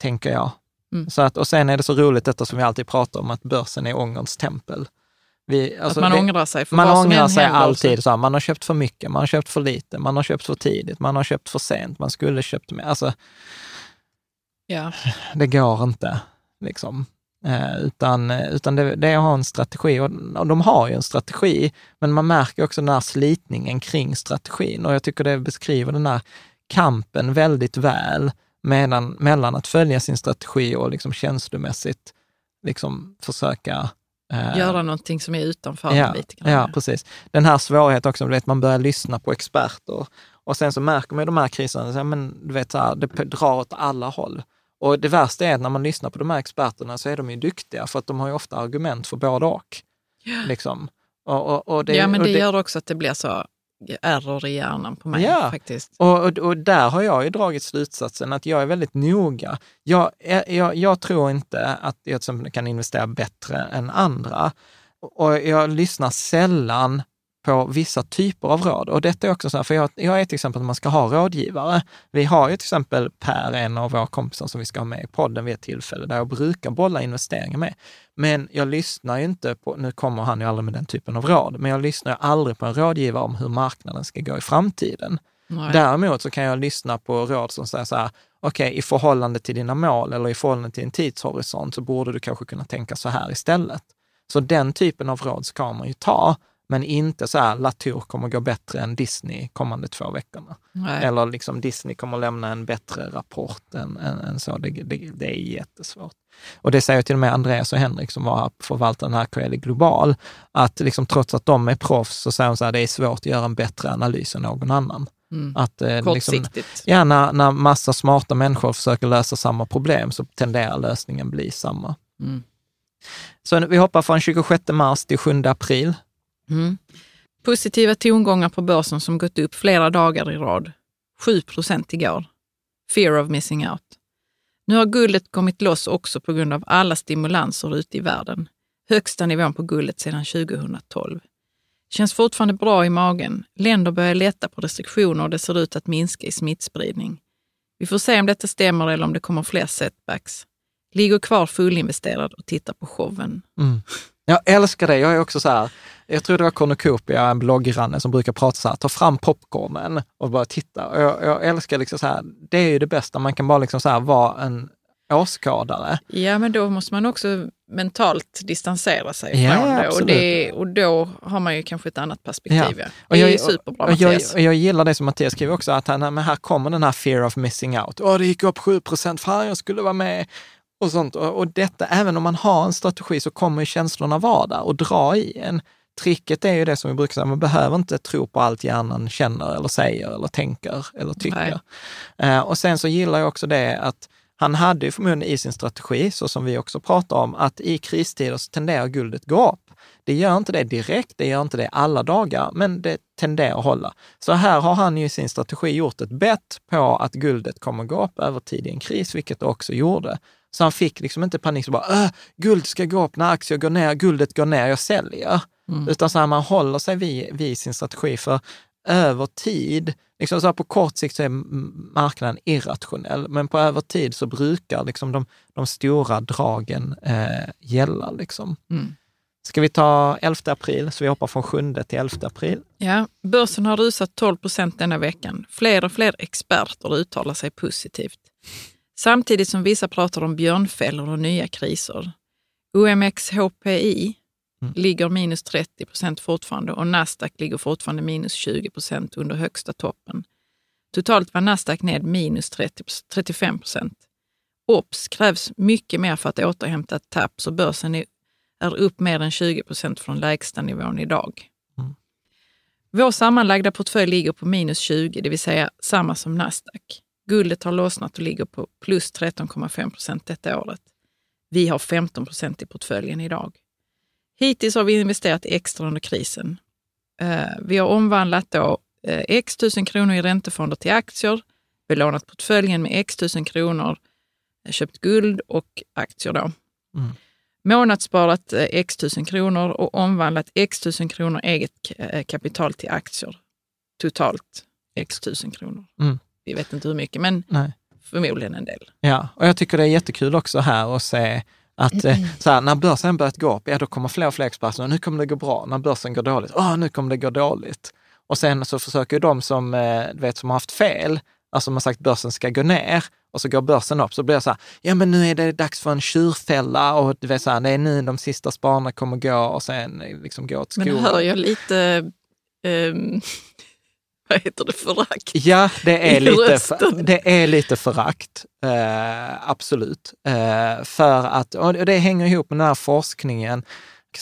Speaker 4: tänker jag.
Speaker 5: Mm.
Speaker 4: Så att, och sen är det så roligt detta som vi alltid pratar om, att börsen är ångerns tempel. Vi, alltså
Speaker 5: att man
Speaker 4: det-
Speaker 5: ångrar sig för
Speaker 4: man
Speaker 5: vad som
Speaker 4: ångrar sig alltid. Så här, man har köpt för mycket, man har köpt för lite, man har köpt för tidigt, man har köpt för sent, man skulle köpt mer. Alltså,
Speaker 5: Ja.
Speaker 4: det går inte. Liksom. Eh, utan utan det, det är att ha en strategi. Och, och de har ju en strategi, men man märker också den här slitningen kring strategin. Och jag tycker det beskriver den här kampen väldigt väl mellan, mellan att följa sin strategi och liksom känslomässigt liksom försöka eh,
Speaker 5: Göra någonting som är utanför
Speaker 4: Ja,
Speaker 5: lite grann.
Speaker 4: ja, precis. Den här svårigheten också, vet, man börjar lyssna på experter och sen så märker man i de här kriserna, men, du vet, så här, det drar åt alla håll. Och det värsta är att när man lyssnar på de här experterna så är de ju duktiga för att de har ju ofta argument för både och. Liksom. Och, och, och det,
Speaker 5: ja, men
Speaker 4: och
Speaker 5: det, gör också att det blir så error i hjärnan på mig
Speaker 4: Ja.
Speaker 5: faktiskt.
Speaker 4: Och, och, och där har jag ju dragit slutsatsen att jag är väldigt noga. Jag, jag, jag tror inte att jag till exempel kan investera bättre än andra. Och jag lyssnar sällan på vissa typer av råd. Och detta är också så här, för jag, jag är till exempel att man ska ha rådgivare. Vi har ju till exempel Per, en av våra kompisar som vi ska ha med i podden vid ett tillfälle, där jag brukar bolla investeringar med. Men jag lyssnar ju inte på, nu kommer han ju aldrig med den typen av råd, men jag lyssnar ju aldrig på en rådgivare om hur marknaden ska gå i framtiden.
Speaker 5: Nej.
Speaker 4: Däremot så kan jag lyssna på råd som säger så här, okej, i förhållande till dina mål eller i förhållande till en tidshorisont så borde du kanske kunna tänka så här istället. Så den typen av råd ska man ju ta, men inte så här, Latour kommer gå bättre än Disney kommande två veckorna.
Speaker 5: Nej.
Speaker 4: Eller liksom Disney kommer lämna en bättre rapport än, än, än så. Det, det, det är jättesvårt. Och det säger till och med Andreas och Henrik som var här förvaltar den här Coeli Global, att liksom, trots att de är proffs så säger de så här, det är svårt att göra en bättre analys än någon annan.
Speaker 5: Mm.
Speaker 4: Att, eh, liksom,
Speaker 5: Kortsiktigt.
Speaker 4: ja, när, när massa smarta människor försöker lösa samma problem så tenderar lösningen bli samma.
Speaker 5: Mm.
Speaker 4: Så vi hoppar från 26 mars till 7 april.
Speaker 5: Mm. Positiva tongångar på börsen som gått upp flera dagar i rad. 7 procent igår. Fear of missing out. Nu har guldet kommit loss också på grund av alla stimulanser ute i världen. Högsta nivån på guldet sedan 2012. Känns fortfarande bra i magen. Länder börjar lätta på restriktioner och det ser ut att minska i smittspridning. Vi får se om detta stämmer eller om det kommer fler setbacks. ligger kvar fullinvesterad och tittar på showen.
Speaker 4: Mm. Jag älskar det. Jag är också så här, jag tror det var Cornucopia, en blogggranne, som brukar prata så här, ta fram popcornen och bara titta. Och jag, jag älskar liksom så här, det är ju det bästa, man kan bara liksom så här vara en åskådare.
Speaker 5: Ja, men då måste man också mentalt distansera sig
Speaker 4: Ja,
Speaker 5: från det och, det. och då har man ju kanske ett annat perspektiv.
Speaker 4: Ja. Och
Speaker 5: Det är
Speaker 4: jag,
Speaker 5: superbra
Speaker 4: och jag, och jag gillar det som Mattias skriver också, att han, men här kommer den här fear of missing out. Åh, det gick upp 7 procent, fan jag skulle vara med. Och sånt. Och, och detta, även om man har en strategi så kommer känslorna vara där och dra i en. Tricket är ju det som vi brukar säga, man behöver inte tro på allt hjärnan känner eller säger eller tänker eller tycker. Eh, och sen så gillar jag också det att han hade ju förmodligen i sin strategi, så som vi också pratar om, att i kristider så tenderar guldet gå upp. Det gör inte det direkt, det gör inte det alla dagar, men det tenderar att hålla. Så här har han ju i sin strategi gjort ett bett på att guldet kommer gå upp över tid i en kris, vilket det också gjorde. Så han fick liksom inte panik, så bara, äh, guld ska gå upp när aktier går ner, guldet går ner, jag säljer. Utan så här, man håller sig vid, vid sin strategi för över tid, liksom så på kort sikt så är marknaden irrationell, men på över tid så brukar liksom de, de stora dragen eh, gälla. Liksom.
Speaker 5: Mm.
Speaker 4: Ska vi ta 11 april, så vi hoppar från 7 till 11 april.
Speaker 5: Ja, börsen har rusat 12 procent denna veckan. Fler och fler experter uttalar sig positivt. Samtidigt som vissa pratar om björnfällor och nya kriser. OMXHPI ligger minus 30 procent fortfarande och Nasdaq ligger fortfarande minus 20 procent under högsta toppen. Totalt var Nasdaq ned minus 30, 35 procent. OBS krävs mycket mer för att återhämta ett tapp så börsen är, är upp mer än 20 procent från lägsta nivån idag. Vår sammanlagda portfölj ligger på minus 20, det vill säga samma som Nasdaq. Guldet har lossnat och ligger på plus 13,5 procent detta året. Vi har 15 procent i portföljen idag. Hittills har vi investerat extra under krisen. Eh, Vi har omvandlat då eh, x tusen kronor i räntefonder till aktier, belånat portföljen med x tusen kronor, eh, köpt guld och aktier då.
Speaker 4: Mm.
Speaker 5: Månadssparat x tusen kronor och omvandlat x tusen kronor eget kapital till aktier. Totalt x tusen kronor.
Speaker 4: Mm.
Speaker 5: Vi vet inte hur mycket, men
Speaker 4: Nej.
Speaker 5: förmodligen en del.
Speaker 4: Ja, och jag tycker det är jättekul också här att se att eh, så här, när börsen börjat gå upp, ja då kommer fler och fler experter, nu kommer det gå bra. När börsen går dåligt, åh nu kommer det gå dåligt. Och sen så försöker de som, eh, vet, som har haft fel, alltså har sagt börsen ska gå ner och så går börsen upp, så blir det så här, ja men nu är det dags för en tjurfälla och du vet så här, det är nu de sista spararna kommer gå och sen eh, liksom gå åt
Speaker 5: Men
Speaker 4: skogen.
Speaker 5: hör jag lite, ehm, vad heter det, förakt?
Speaker 4: Ja, det är lite,
Speaker 5: rösten.
Speaker 4: det är lite förakt. Eh, absolut. Eh, för att, och det hänger ihop med den här forskningen,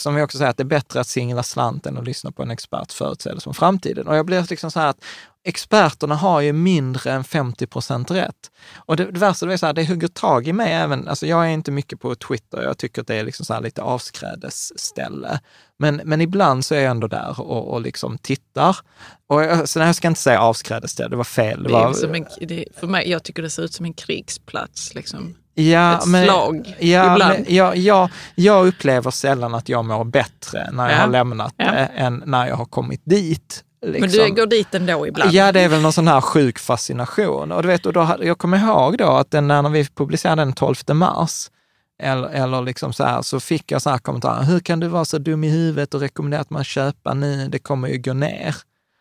Speaker 4: som vi också säger att det är bättre att singla slant än att lyssna på en expert förutsägelse om framtiden. Och jag blir liksom så här att experterna har ju mindre än 50 procent rätt. Och det, det värsta det är så här, det hugger tag i mig även, alltså jag är inte mycket på Twitter, jag tycker att det är liksom så här lite avskrädesställe. Men, men ibland så är jag ändå där och, och liksom tittar. Och jag, så nej, jag ska inte säga avskrädesställe, det var fel. Det
Speaker 5: Det är
Speaker 4: var,
Speaker 5: som en, det, för mig, jag tycker det ser ut som en krigsplats. Liksom.
Speaker 4: Ja,
Speaker 5: ett
Speaker 4: men,
Speaker 5: slag
Speaker 4: ja,
Speaker 5: ibland.
Speaker 4: Men, jag, jag, jag upplever sällan att jag mår bättre när jag
Speaker 5: Ja.
Speaker 4: har lämnat
Speaker 5: Ja.
Speaker 4: eh, än när jag har kommit dit. Liksom.
Speaker 5: Men du går dit ändå ibland.
Speaker 4: Ja, det är väl någon sån här sjuk fascination. Och du vet, och då, jag kommer ihåg då att den, när vi publicerade den 12 mars, eller, eller liksom så här, så fick jag så här kommentarer. Hur kan du vara så dum i huvudet och rekommendera att man köper nu? Det kommer ju gå ner.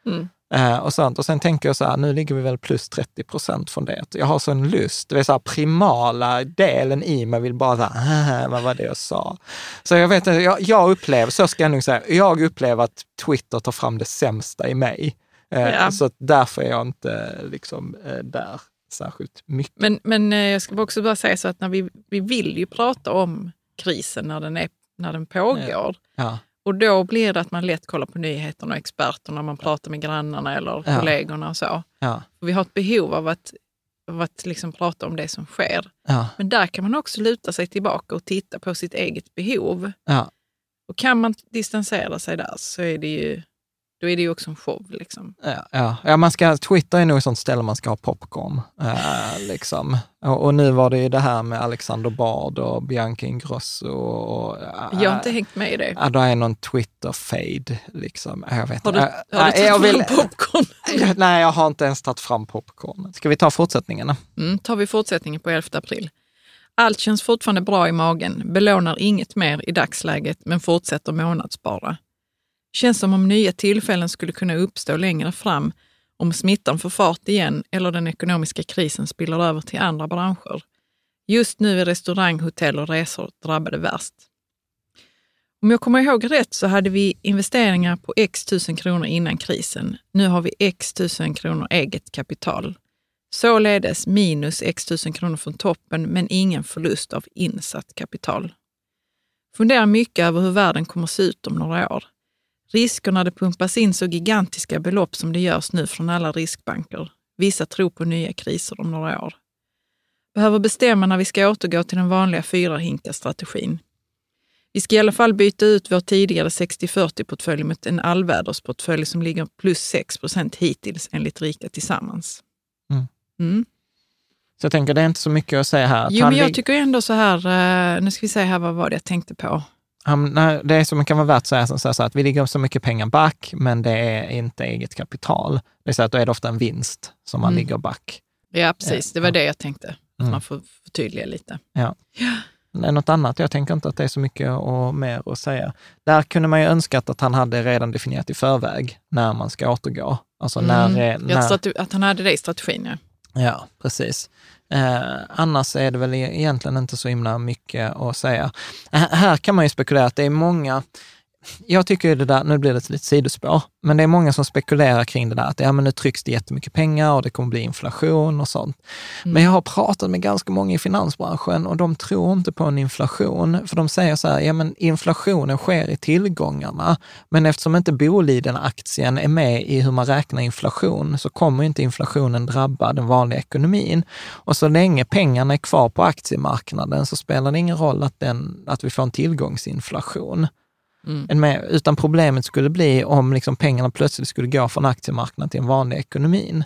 Speaker 5: Mm.
Speaker 4: Eh, och, sånt. och sen tänker jag så här, nu ligger vi väl plus 30 procent från det. Jag har sån lust, det är så här primala delen i mig vill bara här, vad var det jag sa? Så jag vet inte, jag, jag upplever, så ska jag nog säga, jag upplever att Twitter tar fram det sämsta i mig. Eh,
Speaker 5: Ja.
Speaker 4: Så därför är jag inte liksom eh, där särskilt mycket.
Speaker 5: Men, men jag ska också bara säga så att när vi, vi vill ju prata om krisen när den, är, när den pågår.
Speaker 4: Ja,
Speaker 5: Och då blir det att man lätt kollar på nyheterna och experterna, man pratar med grannarna eller
Speaker 4: Ja.
Speaker 5: kollegorna och så.
Speaker 4: ja,
Speaker 5: Och vi har ett behov av att, av att liksom prata om det som sker.
Speaker 4: ja,
Speaker 5: Men där kan man också luta sig tillbaka och titta på sitt eget behov. Och kan man distansera sig där så är det ju, då är det ju också en show. Liksom.
Speaker 4: Ja, ja. ja man ska, Twitter är nog ett sånt ställe man ska ha popcorn. Eh, liksom. och, och nu var det ju det här med Alexander Bard och Bianca Ingrosso. Och, och,
Speaker 5: Jag har inte hängt med i det.
Speaker 4: Ja, då är någon Twitter-fade. Liksom. Jag vet
Speaker 5: Har du, har du
Speaker 4: Ja, jag
Speaker 5: tagit
Speaker 4: vill-
Speaker 5: fram popcorn?
Speaker 4: Nej, jag har inte ens tagit fram popcorn. Ska vi ta fortsättningen?
Speaker 5: Mm, tar vi fortsättningen på 11 april. Allt känns fortfarande bra i magen, belånar inget mer i dagsläget men fortsätter månadsspara. Känns som om nya tillfällen skulle kunna uppstå längre fram om smittan får fart igen eller den ekonomiska krisen spiller över till andra branscher. Just nu är restaurang, hotell och resor drabbade värst. Om jag kommer ihåg rätt så hade vi investeringar på x tusen kronor innan krisen. Nu har vi x tusen kronor eget kapital. Således minus x tusen kronor från toppen, men ingen förlust av insatt kapital. Funderar mycket över hur världen kommer se ut om några år. Risker när det pumpas in så gigantiska belopp som det görs nu från alla riskbanker. Vissa tror på nya kriser om några år. Behöver bestämma när vi ska återgå till den vanliga fyrahinka-strategin. Vi ska i alla fall byta ut vår tidigare 60-40-portfölj mot en allvädersportfölj som ligger plus 6% hittills enligt Rika Tillsammans.
Speaker 4: Mm.
Speaker 5: Mm.
Speaker 4: Så jag tänker, det är inte så mycket att säga här.
Speaker 5: Jo, men jag tycker ändå så här, eh, nu ska vi se här, vad var det jag tänkte på?
Speaker 4: Det som kan vara värt att säga så att vi ligger så mycket pengar back, men det är inte eget kapital. Det är så att då är det ofta en vinst som man
Speaker 5: Mm.
Speaker 4: ligger back.
Speaker 5: Ja, precis. Det var det jag tänkte. Att
Speaker 4: Mm.
Speaker 5: man får förtydliga lite.
Speaker 4: Ja. Det är något annat, jag tänker inte att det är så mycket och mer att säga. Där kunde man ju önskat att han hade redan definierat i förväg när man ska återgå. Alltså när,
Speaker 5: Mm.
Speaker 4: när,
Speaker 5: att, att han hade det i strategin, ja.
Speaker 4: Ja, precis. Eh, annars är det väl e-, egentligen inte så himla mycket att säga. H- här kan man ju spekulera att det är många, jag tycker det där, nu blir det ett litet sidospår, men det är många som spekulerar kring det där att ja, men nu trycks det jättemycket pengar och det kommer bli inflation och sånt. Men jag har pratat med ganska många i finansbranschen och de tror inte på en inflation, för de säger så här, ja men inflationen sker i tillgångarna, men eftersom inte Boliden-aktien är med i hur man räknar inflation så kommer inte inflationen drabba den vanliga ekonomin. Och så länge pengarna är kvar på aktiemarknaden så spelar det ingen roll att, den, att vi får en tillgångsinflation.
Speaker 5: Mm.
Speaker 4: Med, utan problemet skulle bli om liksom pengarna plötsligt skulle gå från aktiemarknaden till den vanliga ekonomin.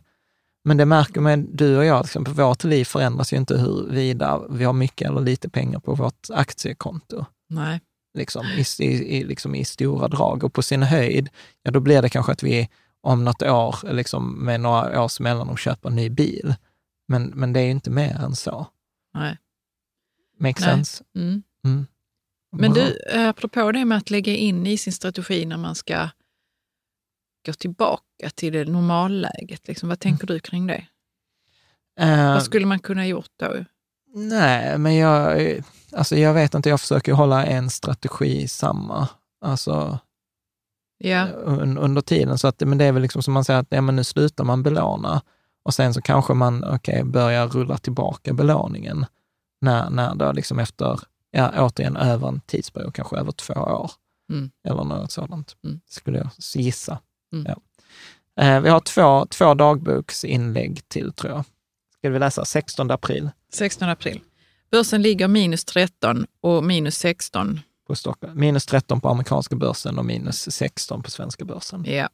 Speaker 4: Men det märker man, du och jag, liksom, vårt liv förändras ju inte huruvida vi har mycket eller lite pengar på vårt aktiekonto
Speaker 5: Nej.
Speaker 4: liksom, i, i, liksom i stora drag. Och på sin höjd, ja då blir det kanske att vi om något år, liksom med några års mellanrum, köper en ny bil. Men, men det är ju inte mer än så.
Speaker 5: Nej.
Speaker 4: Make
Speaker 5: Nej.
Speaker 4: sense?
Speaker 5: Mm.
Speaker 4: Mm.
Speaker 5: Men du, eh, apropå det med att lägga in i sin strategi när man ska gå tillbaka till det normalläget, liksom, vad tänker du kring det?
Speaker 4: Eh,
Speaker 5: Vad skulle man kunna gjort då?
Speaker 4: Nej, men jag, alltså jag vet inte, jag försöker hålla en strategi samma. Alltså,
Speaker 5: Ja,
Speaker 4: un, under tiden. Så att, men det är väl liksom som man säger, att ja, men nu slutar man belåna och sen så kanske man okay, börjar rulla tillbaka belåningen när, när då liksom efter, ja, återigen över en tidsperiod, kanske över två år.
Speaker 5: Mm.
Speaker 4: Eller något sådant,
Speaker 5: Mm.
Speaker 4: skulle jag gissa.
Speaker 5: Mm.
Speaker 4: Ja. Eh, vi har två, två dagboksinlägg till, tror jag. Ska vi läsa 16 april
Speaker 5: 16 april. Börsen ligger minus 13 och minus 16.
Speaker 4: på Stockholm. Minus 13 på amerikanska börsen och minus 16 på svenska börsen.
Speaker 5: Ja.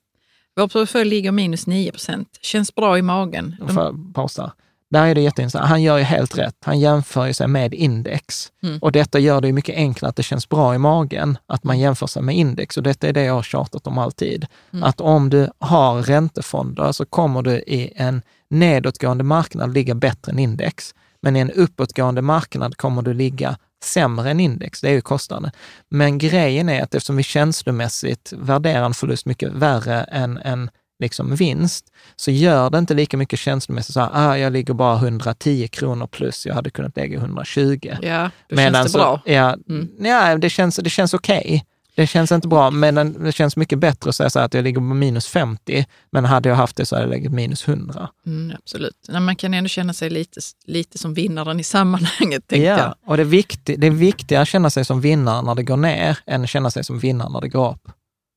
Speaker 5: Vår portfölj ligger minus 9 procent. Känns bra i magen.
Speaker 4: Får
Speaker 5: De,
Speaker 4: jag pausa? Där är det jätteintressant. Han gör ju helt rätt. Han jämför ju sig med index.
Speaker 5: Mm.
Speaker 4: Och detta gör det ju mycket enklare att det känns bra i magen, att man jämför sig med index. Och detta är det jag har tjatat om alltid.
Speaker 5: Mm.
Speaker 4: Att om du har räntefonder så kommer du i en nedåtgående marknad ligga bättre än index. Men i en uppåtgående marknad kommer du ligga sämre än index, det är ju kostnaden. Men grejen är att eftersom vi känslomässigt värderar en förlust mycket värre än en liksom vinst, så gör det inte lika mycket känslomässigt så här, ah, jag ligger bara 110 kronor plus, jag hade kunnat lägga 120.
Speaker 5: ja, då
Speaker 4: Medan
Speaker 5: känns det bra.
Speaker 4: Så, ja,
Speaker 5: Mm.
Speaker 4: ja, det känns, det känns okej. Det känns inte bra, men det känns mycket bättre att säga så här att jag ligger på minus 50, men hade jag haft det så hade jag legat minus 100.
Speaker 5: Mm, absolut. Nej, man kan ändå känna sig lite, lite som vinnaren i sammanhanget, tänkte jag.
Speaker 4: Ja, och det är, viktigt, det är viktigare att känna sig som vinnare när det går ner, än att känna sig som vinnare när det går upp.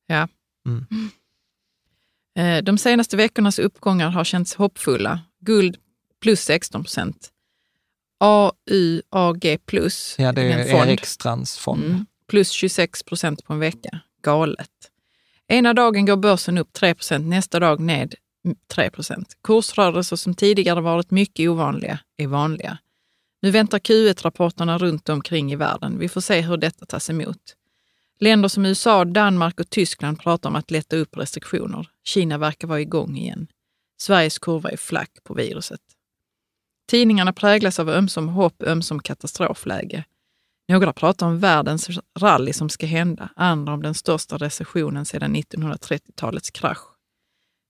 Speaker 5: Ja.
Speaker 4: Mm.
Speaker 5: Eh, De senaste veckornas uppgångar har känts hoppfulla. Guld plus 16 procent. AUAG plus,
Speaker 4: Ja, det är
Speaker 5: fond.
Speaker 4: Erik Strands fond.
Speaker 5: Mm, plus 26 procent på en vecka. Galet. Ena dagen går börsen upp 3 procent, nästa dag ned 3 procent. Kursrörelser som tidigare varit mycket ovanliga är vanliga. Nu väntar Q1-rapporterna runt omkring i världen. Vi får se hur detta tas emot. Länder som USA, Danmark och Tyskland pratar om att lätta upp restriktioner. Kina verkar vara igång igen. Sveriges kurva är flack på viruset. Tidningarna präglas av ömsom hopp, ömsom katastrofläge. Några pratar om världens rally som ska hända, andra om den största recessionen sedan 1930-talets krasch.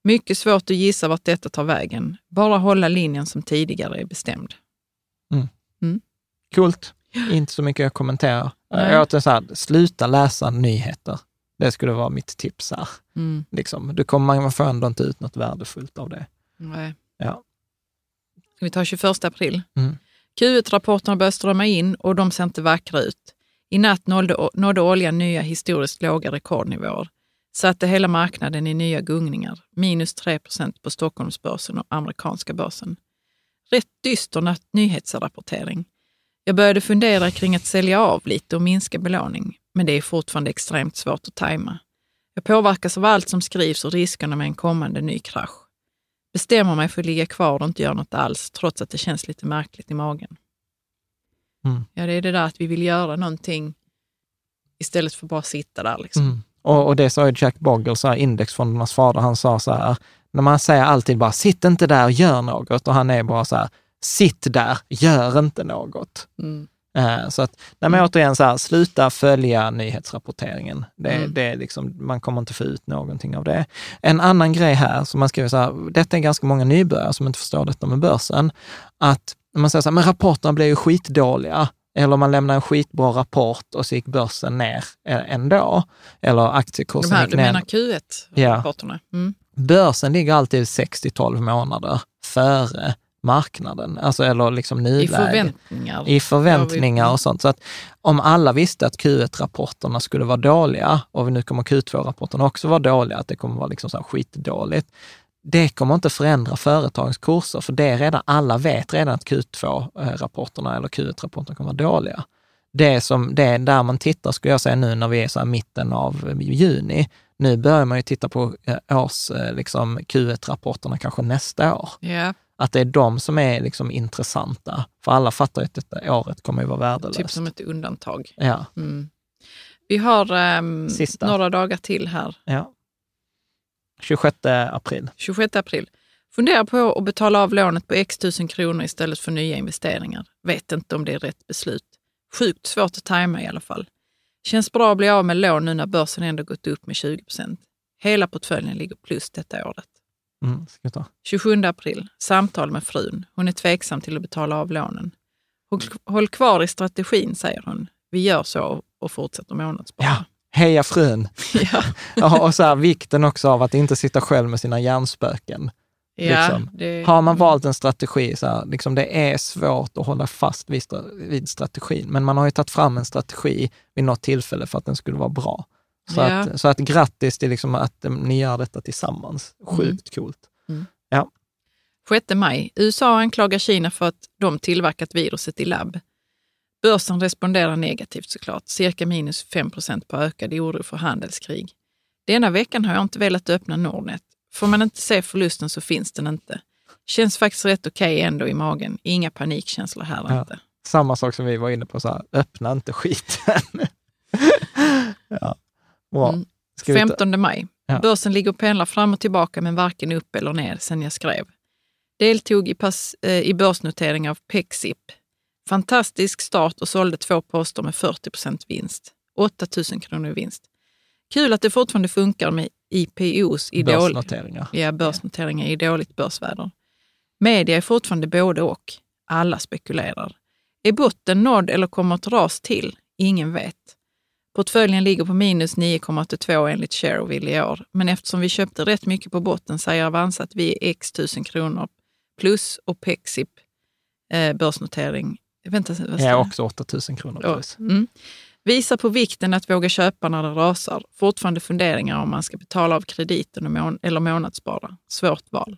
Speaker 5: Mycket svårt att gissa vart detta tar vägen. Bara hålla linjen som tidigare är bestämd.
Speaker 4: Coolt. Inte så mycket att kommentera.
Speaker 5: Nej.
Speaker 4: Jag åt så här, sluta läsa nyheter. Det skulle vara mitt tips här.
Speaker 5: Mm.
Speaker 4: Liksom. Du kommer, man får ändå inte ut något värdefullt av det.
Speaker 5: Nej.
Speaker 4: Ja.
Speaker 5: Ska vi ta 21 april?
Speaker 4: Mm.
Speaker 5: Q1-rapporterna börjar strömma in och de ser inte vackra ut. I natt nådde, nådde oljan nya historiskt låga rekordnivåer. Satte hela marknaden i nya gungningar. Minus 3% på Stockholmsbörsen och amerikanska börsen. Rätt dyster nyhetsrapportering. Jag började fundera kring att sälja av lite och minska belåning, men det är fortfarande extremt svårt att tajma. Jag påverkas av allt som skrivs och riskerna med en kommande ny krasch. Bestämmer mig för att ligga kvar och inte göra något alls, trots att det känns lite märkligt i magen.
Speaker 4: Mm.
Speaker 5: Ja, det är det där att vi vill göra någonting istället för bara sitta där. Liksom.
Speaker 4: Mm. Och, och det sa ju Jack Bogle, så här, indexfondernas fader, han sa så här, när man säger alltid bara sitt inte där och gör något och han är bara så här, sitt där, gör inte något.
Speaker 5: Mm.
Speaker 4: Eh, Så att, nej men återigen, så här, sluta följa nyhetsrapporteringen. Det,
Speaker 5: Mm.
Speaker 4: det är liksom, man kommer inte få ut någonting av det. En annan grej här, som man skriver så här, detta är ganska många nybörjare som inte förstår detta med börsen, att man säger så här, men rapporterna blev ju skitdåliga, eller man lämnar en skitbra rapport och så gick börsen ner eh, ändå, eller
Speaker 5: De
Speaker 4: aktiekursen
Speaker 5: här,
Speaker 4: gick
Speaker 5: du
Speaker 4: ner.
Speaker 5: menar
Speaker 4: Ja.
Speaker 5: Q1-rapporterna? Mm.
Speaker 4: Börsen ligger alltid 6-12 månader före marknaden, alltså eller liksom
Speaker 5: I
Speaker 4: nuläget
Speaker 5: förväntningar.
Speaker 4: i förväntningar
Speaker 5: Ja, vi-
Speaker 4: och sånt. Så att om alla visste att Q1-rapporterna skulle vara dåliga och nu kommer Q2-rapporterna också vara dåliga, att det kommer vara liksom så här skitdåligt, det kommer inte förändra företagens kurser, för det är redan, alla vet redan att Q2-rapporterna eller Q1-rapporterna kommer vara dåliga. Det, som, det är där man tittar, skulle jag säga nu när vi är så här mitten av juni. Nu börjar man ju titta på eh, års, eh, liksom Q1-rapporterna kanske nästa år
Speaker 5: Ja,
Speaker 4: att det är de som är liksom intressanta. För alla fattar ju att detta året kommer ju vara värdelöst.
Speaker 5: typ som ett undantag.
Speaker 4: Ja,
Speaker 5: Mm. Vi har
Speaker 4: Sista.
Speaker 5: några dagar till här.
Speaker 4: ja. 26 april.
Speaker 5: 26 april. Fundera på att betala av lånet på x tusen kronor istället för nya investeringar. Vet inte om det är rätt beslut. Sjukt svårt att tajma i alla fall. Känns bra att bli av med lån nu när börsen ändå gått upp med 20 procent. Hela portföljen ligger plus detta året.
Speaker 4: Mm, ska vi ta.
Speaker 5: 27 april. Samtal med frun. Hon är tveksam till att betala av lånen. Håll, håll kvar i strategin, säger hon. Vi gör så och fortsätter månadsspara.
Speaker 4: Ja, heja frun!
Speaker 5: ja.
Speaker 4: Ja, och så här, vikten också av att inte sitta själv med sina hjärnspöken.
Speaker 5: ja
Speaker 4: Liksom.
Speaker 5: det,
Speaker 4: Har man valt en strategi, så här, liksom det är svårt att hålla fast vid, vid strategin, men man har ju tagit fram en strategi vid något tillfälle för att den skulle vara bra. Så,
Speaker 5: Ja.
Speaker 4: att, så att grattis till liksom att eh, ni gör detta tillsammans. Sjukt coolt.
Speaker 5: 6 maj. USA anklagar Kina för att de tillverkat viruset i labb. Börsen responderar negativt såklart, cirka minus 5% på ökad oro för handelskrig. Denna veckan har jag inte velat öppna Nordnet. Får man inte se förlusten så finns den inte. Känns faktiskt rätt okej ändå i magen. Inga panikkänslor här
Speaker 4: Ja.
Speaker 5: inte.
Speaker 4: Samma sak som vi var inne på, så här, öppna inte skiten. ja, bra.
Speaker 5: Mm.
Speaker 4: Ska vi ta-
Speaker 5: 15 maj.
Speaker 4: Ja.
Speaker 5: Börsen ligger och pendlar fram och tillbaka men varken upp eller ner sedan jag skrev. Deltog i, pass, eh, i börsnotering av Pexip. Fantastisk start och sålde två poster med 40% vinst. 8 000 kronor i vinst. Kul att det fortfarande funkar med IPOs i,
Speaker 4: Börsnoteringar.
Speaker 5: ja, börsnoteringar i dåligt börsväder. Media är fortfarande både och. Alla spekulerar. Är botten nådd eller kommer ett ras till? Ingen vet. Portföljen ligger på minus 9,82 enligt Shareville i år, men eftersom vi köpte rätt mycket på botten säger Avanza att vi är x tusen kronor plus och Pexip eh, börsnotering. Vänta, vad står
Speaker 4: Ja,
Speaker 5: det?
Speaker 4: också 8000 kronor
Speaker 5: Ja,
Speaker 4: plus.
Speaker 5: Mm. Visar på vikten att våga köpa när det rasar. Fortfarande funderingar om man ska betala av krediten och mån eller månadsspara. Svårt val.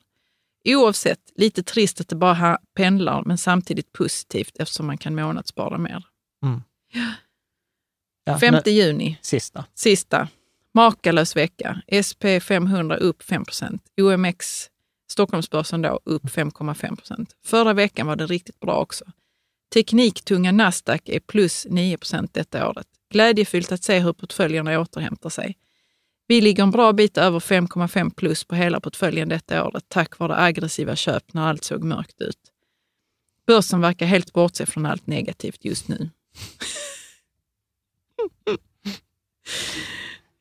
Speaker 5: Oavsett, lite trist att det bara pendlar, men samtidigt positivt eftersom man kan månadsspara mer.
Speaker 4: Ja,
Speaker 5: 5
Speaker 4: nu-
Speaker 5: juni,
Speaker 4: Sista.
Speaker 5: sista. Makalös vecka. SP 500 upp 5% OMX, Stockholmsbörsen då, upp 5,5% Förra veckan var det riktigt bra också. Tekniktunga Nasdaq är plus 9% detta året. Glädjefyllt att se hur portföljerna återhämtar sig. Vi ligger en bra bit över 5,5 plus på hela portföljen detta året tack vare aggressiva köp när allt såg mörkt ut. Börsen verkar helt bortse från allt negativt just nu.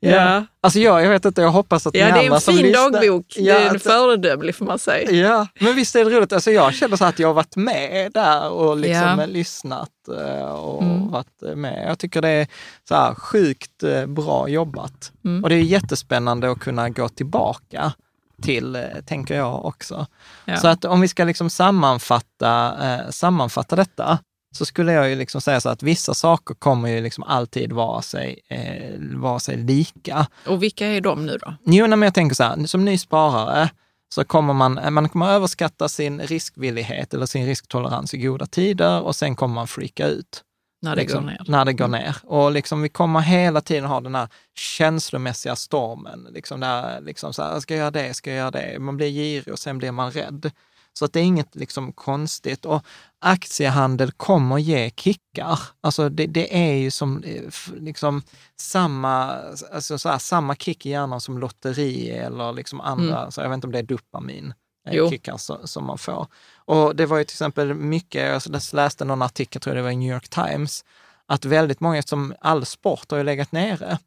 Speaker 4: Ja. Alltså jag, jag vet inte, jag hoppas att
Speaker 5: Ja,
Speaker 4: ni
Speaker 5: det är en
Speaker 4: som
Speaker 5: fin
Speaker 4: lyssnar-
Speaker 5: dagbok.
Speaker 4: Ja,
Speaker 5: det är en föredömlig får man säga.
Speaker 4: Ja, men visst är det roligt. Alltså jag känner så att jag har varit med där och liksom
Speaker 5: Ja.
Speaker 4: lyssnat eh, och
Speaker 5: Mm.
Speaker 4: varit med. Jag tycker det är så här sjukt eh, bra jobbat.
Speaker 5: Mm.
Speaker 4: Och det är jättespännande att kunna gå tillbaka till, eh, tänker jag också.
Speaker 5: Ja.
Speaker 4: Så att om vi ska liksom sammanfatta, eh, sammanfatta detta, så skulle jag ju liksom säga så att vissa saker kommer ju liksom alltid vara sig, eh, vara sig lika.
Speaker 5: Och vilka är de nu då?
Speaker 4: Jo, men jag tänker så här, som ny sparare så kommer man, man kommer överskatta sin riskvillighet eller sin risktolerans i goda tider och sen kommer man freaka ut.
Speaker 5: När det
Speaker 4: liksom,
Speaker 5: går ner? Mm.
Speaker 4: När det går ner. Och liksom, vi kommer hela tiden ha den här känslomässiga stormen. Liksom där, liksom så här, ska jag göra det, ska jag göra det? Man blir girig och sen blir man rädd. Så att det är inget liksom konstigt. Och aktiehandel kommer ge kickar. Alltså det, det är ju som eh, liksom samma, alltså så här, samma kick i hjärnan som lotteri eller liksom andra, så jag vet inte om det är dopamin eh, kickar så, som man får. Och det var ju till exempel mycket, jag läste någon artikel, tror jag det var i New York Times, att väldigt många, eftersom all sport har ju legat nere,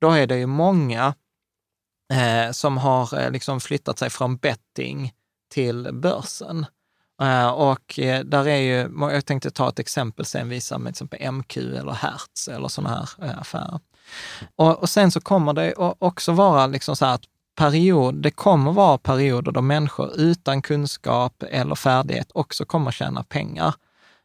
Speaker 4: då är det ju många eh, som har eh, liksom flyttat sig från betting till börsen. Eh, och eh, där är ju, jag tänkte ta ett exempel sen, visa med till exempel MQ eller Hertz eller sådana här eh, affärer. Och, och sen så kommer det också vara liksom så här att period, det kommer vara perioder då människor utan kunskap eller färdighet också kommer tjäna pengar.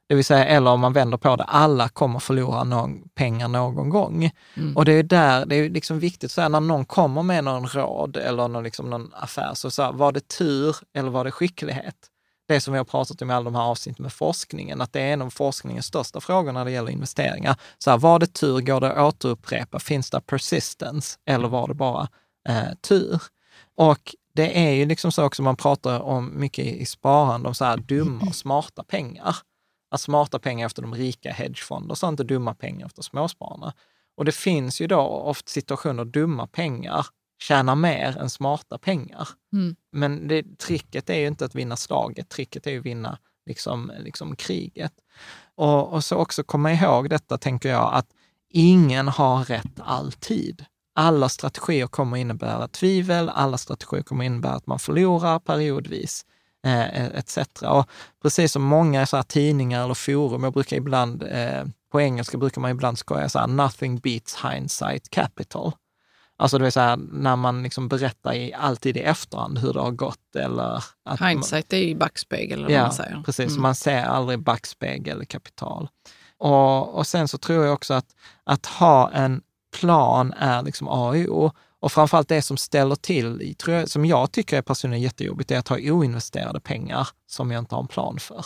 Speaker 4: Det vill säga, eller om man vänder på det, alla kommer förlora någon, pengar någon gång. Och det är där, det är liksom viktigt, så här, när någon kommer med någon råd eller någon, liksom, någon affär, så, så här, var det tur eller var det skicklighet? Det som vi har pratat om i alla de här avsnitten med forskningen, att det är en av forskningens största frågor när det gäller investeringar. Så här, var det tur, går det att återupprepa, finns det persistence eller var det bara eh, tur? Och det är ju liksom så också, man pratar om mycket i sparande, om så här dumma och smarta pengar. Att smarta pengar efter de rika hedgefonder, så inte dumma pengar efter småspararna. Och det finns ju då ofta situationer där dumma pengar tjänar mer än smarta pengar.
Speaker 5: Mm.
Speaker 4: Men det, tricket är ju inte att vinna slaget, tricket är ju att vinna liksom, liksom kriget. Och, och så också komma ihåg detta, tänker jag, att ingen har rätt alltid. Alla strategier kommer innebära tvivel, alla strategier kommer innebära att man förlorar periodvis, etc. Och precis som många så tidningar eller forum, jag brukar ibland, eh, på engelska brukar man ibland skoja så här, nothing beats hindsight capital. Alltså det vill säga när man liksom berättar i, alltid i efterhand hur det har gått. Eller att man-
Speaker 5: Hindsight är ju backspegel eller vad
Speaker 4: Ja,
Speaker 5: man säger.
Speaker 4: precis.
Speaker 5: Mm.
Speaker 4: Man ser aldrig backspegel kapital. Och, och sen så tror jag också att, att ha en plan är liksom A och O. Och framförallt det som ställer till, tror jag, som jag tycker är personligen jättejobbigt, är att ha oinvesterade pengar som jag inte har en plan för.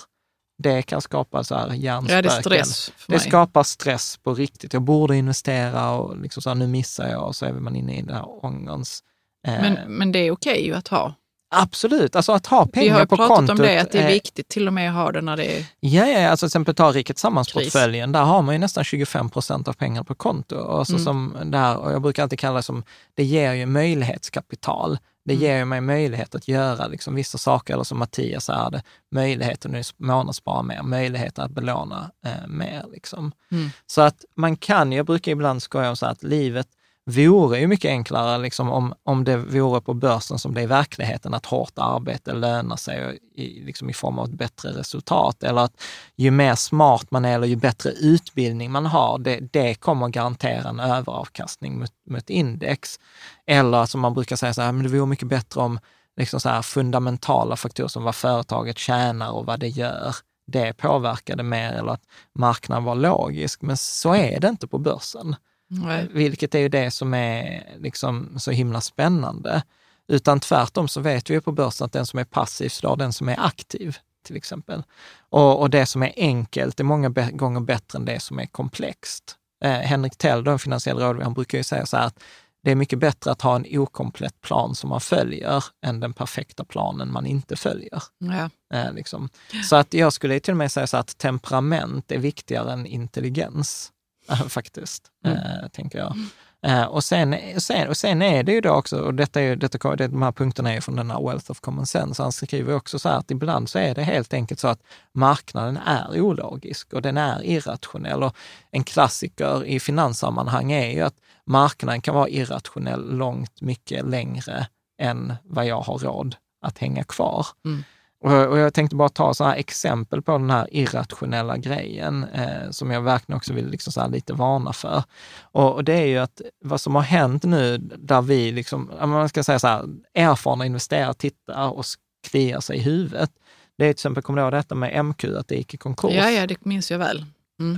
Speaker 4: Det kan skapa så här
Speaker 5: Ja,
Speaker 4: hjärnspöken.
Speaker 5: det är stress
Speaker 4: Det skapar stress på riktigt. Jag borde investera och liksom så här, nu missar jag och så är man inne i den här ångerns... eh,
Speaker 5: Men, men det är okej ju att ha.
Speaker 4: Absolut, alltså att ha pengar
Speaker 5: Vi har ju
Speaker 4: på
Speaker 5: pratat
Speaker 4: kontot.
Speaker 5: om det, att det är viktigt till och med att ha det när det är...
Speaker 4: Ja, ja, alltså till exempel ta Riket. Sammansportföljen, där har man ju nästan 25 procent av pengarna på konto. Och, så
Speaker 5: Mm.
Speaker 4: som där, och jag brukar alltid kalla det som, det ger ju möjlighetskapital. Det
Speaker 5: Mm.
Speaker 4: ger ju mig möjlighet att göra liksom vissa saker, eller som Mattias är det, möjligheten att månadsspara mer, möjligheten att belåna eh, mer. Liksom.
Speaker 5: Mm.
Speaker 4: Så att man kan, jag brukar ibland skoja om så här att livet vore ju mycket enklare liksom om, om det vore på börsen som det är i verkligheten, att hårt arbete lönar sig i, liksom i form av ett bättre resultat. Eller att ju mer smart man är eller ju bättre utbildning man har, det, det kommer garantera en överavkastning mot, mot index. Eller som man brukar säga så här, men det vore mycket bättre om liksom så här fundamentala faktorer som vad företaget tjänar och vad det gör, det påverkade mer eller att marknaden var logisk. Men så är det inte på börsen.
Speaker 5: Nej.
Speaker 4: Vilket är ju det som är liksom så himla spännande. Utan tvärtom så vet vi ju på börsen att den som är passiv slår den som är aktiv, till exempel. Och, och det som är enkelt är många gånger bättre än det som är komplext. Eh, Henrik Tell, en finansiell rådgivare, han brukar ju säga så här att det är mycket bättre att ha en okomplett plan som man följer än den perfekta planen man inte följer.
Speaker 5: Ja.
Speaker 4: Eh, liksom. Så att jag skulle till och med säga så att temperament är viktigare än intelligens, faktiskt, eh, tänker jag. Eh, och, sen, sen, och sen är det ju då också, och detta är, detta, det, de här punkterna är ju från den här Wealth of Common Sense, han skriver också så här att ibland så är det helt enkelt så att marknaden är ologisk och den är irrationell. Och en klassiker i finanssammanhang är ju att marknaden kan vara irrationell långt mycket längre än vad jag har råd att hänga kvar.
Speaker 5: Mm.
Speaker 4: Och, jag tänkte bara ta sådana exempel på den här irrationella grejen eh, som jag verkligen också vill liksom så lite varna för. Och, och det är ju att vad som har hänt nu där vi, liksom, man ska säga så här, erfarna investerare tittar och kliar sig i huvudet. Det är till exempel, kommer du ihåg detta med MQ, att det gick i konkurs?
Speaker 5: Ja, ja, det minns jag väl.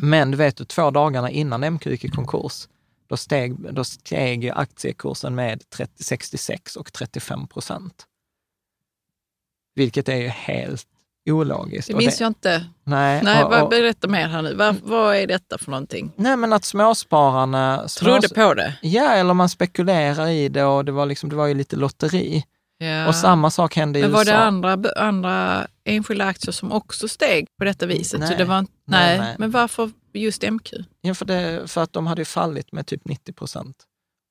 Speaker 4: Men du vet, två dagarna innan MQ gick i konkurs, då steg, då steg aktiekursen med 30, 66 och 35 procent. Vilket är ju helt ologiskt.
Speaker 5: Det minns jag inte.
Speaker 4: Nej,
Speaker 5: Nej,
Speaker 4: och,
Speaker 5: vad,
Speaker 4: och,
Speaker 5: berätta mer här nu. Vad, vad är detta för någonting?
Speaker 4: nej, men att småspararna...
Speaker 5: Trodde
Speaker 4: smås-
Speaker 5: på det?
Speaker 4: Ja, eller man spekulerar i det och det var, liksom, det var ju lite lotteri.
Speaker 5: Ja.
Speaker 4: Och samma sak hände i
Speaker 5: Men
Speaker 4: USA.
Speaker 5: var det andra, andra enskilda aktier som också steg på detta viset?
Speaker 4: Nej.
Speaker 5: Så det var,
Speaker 4: Nej,
Speaker 5: nej,
Speaker 4: nej.
Speaker 5: men varför just MQ?
Speaker 4: Ja, för, det, för att de hade ju fallit med typ 90 procent.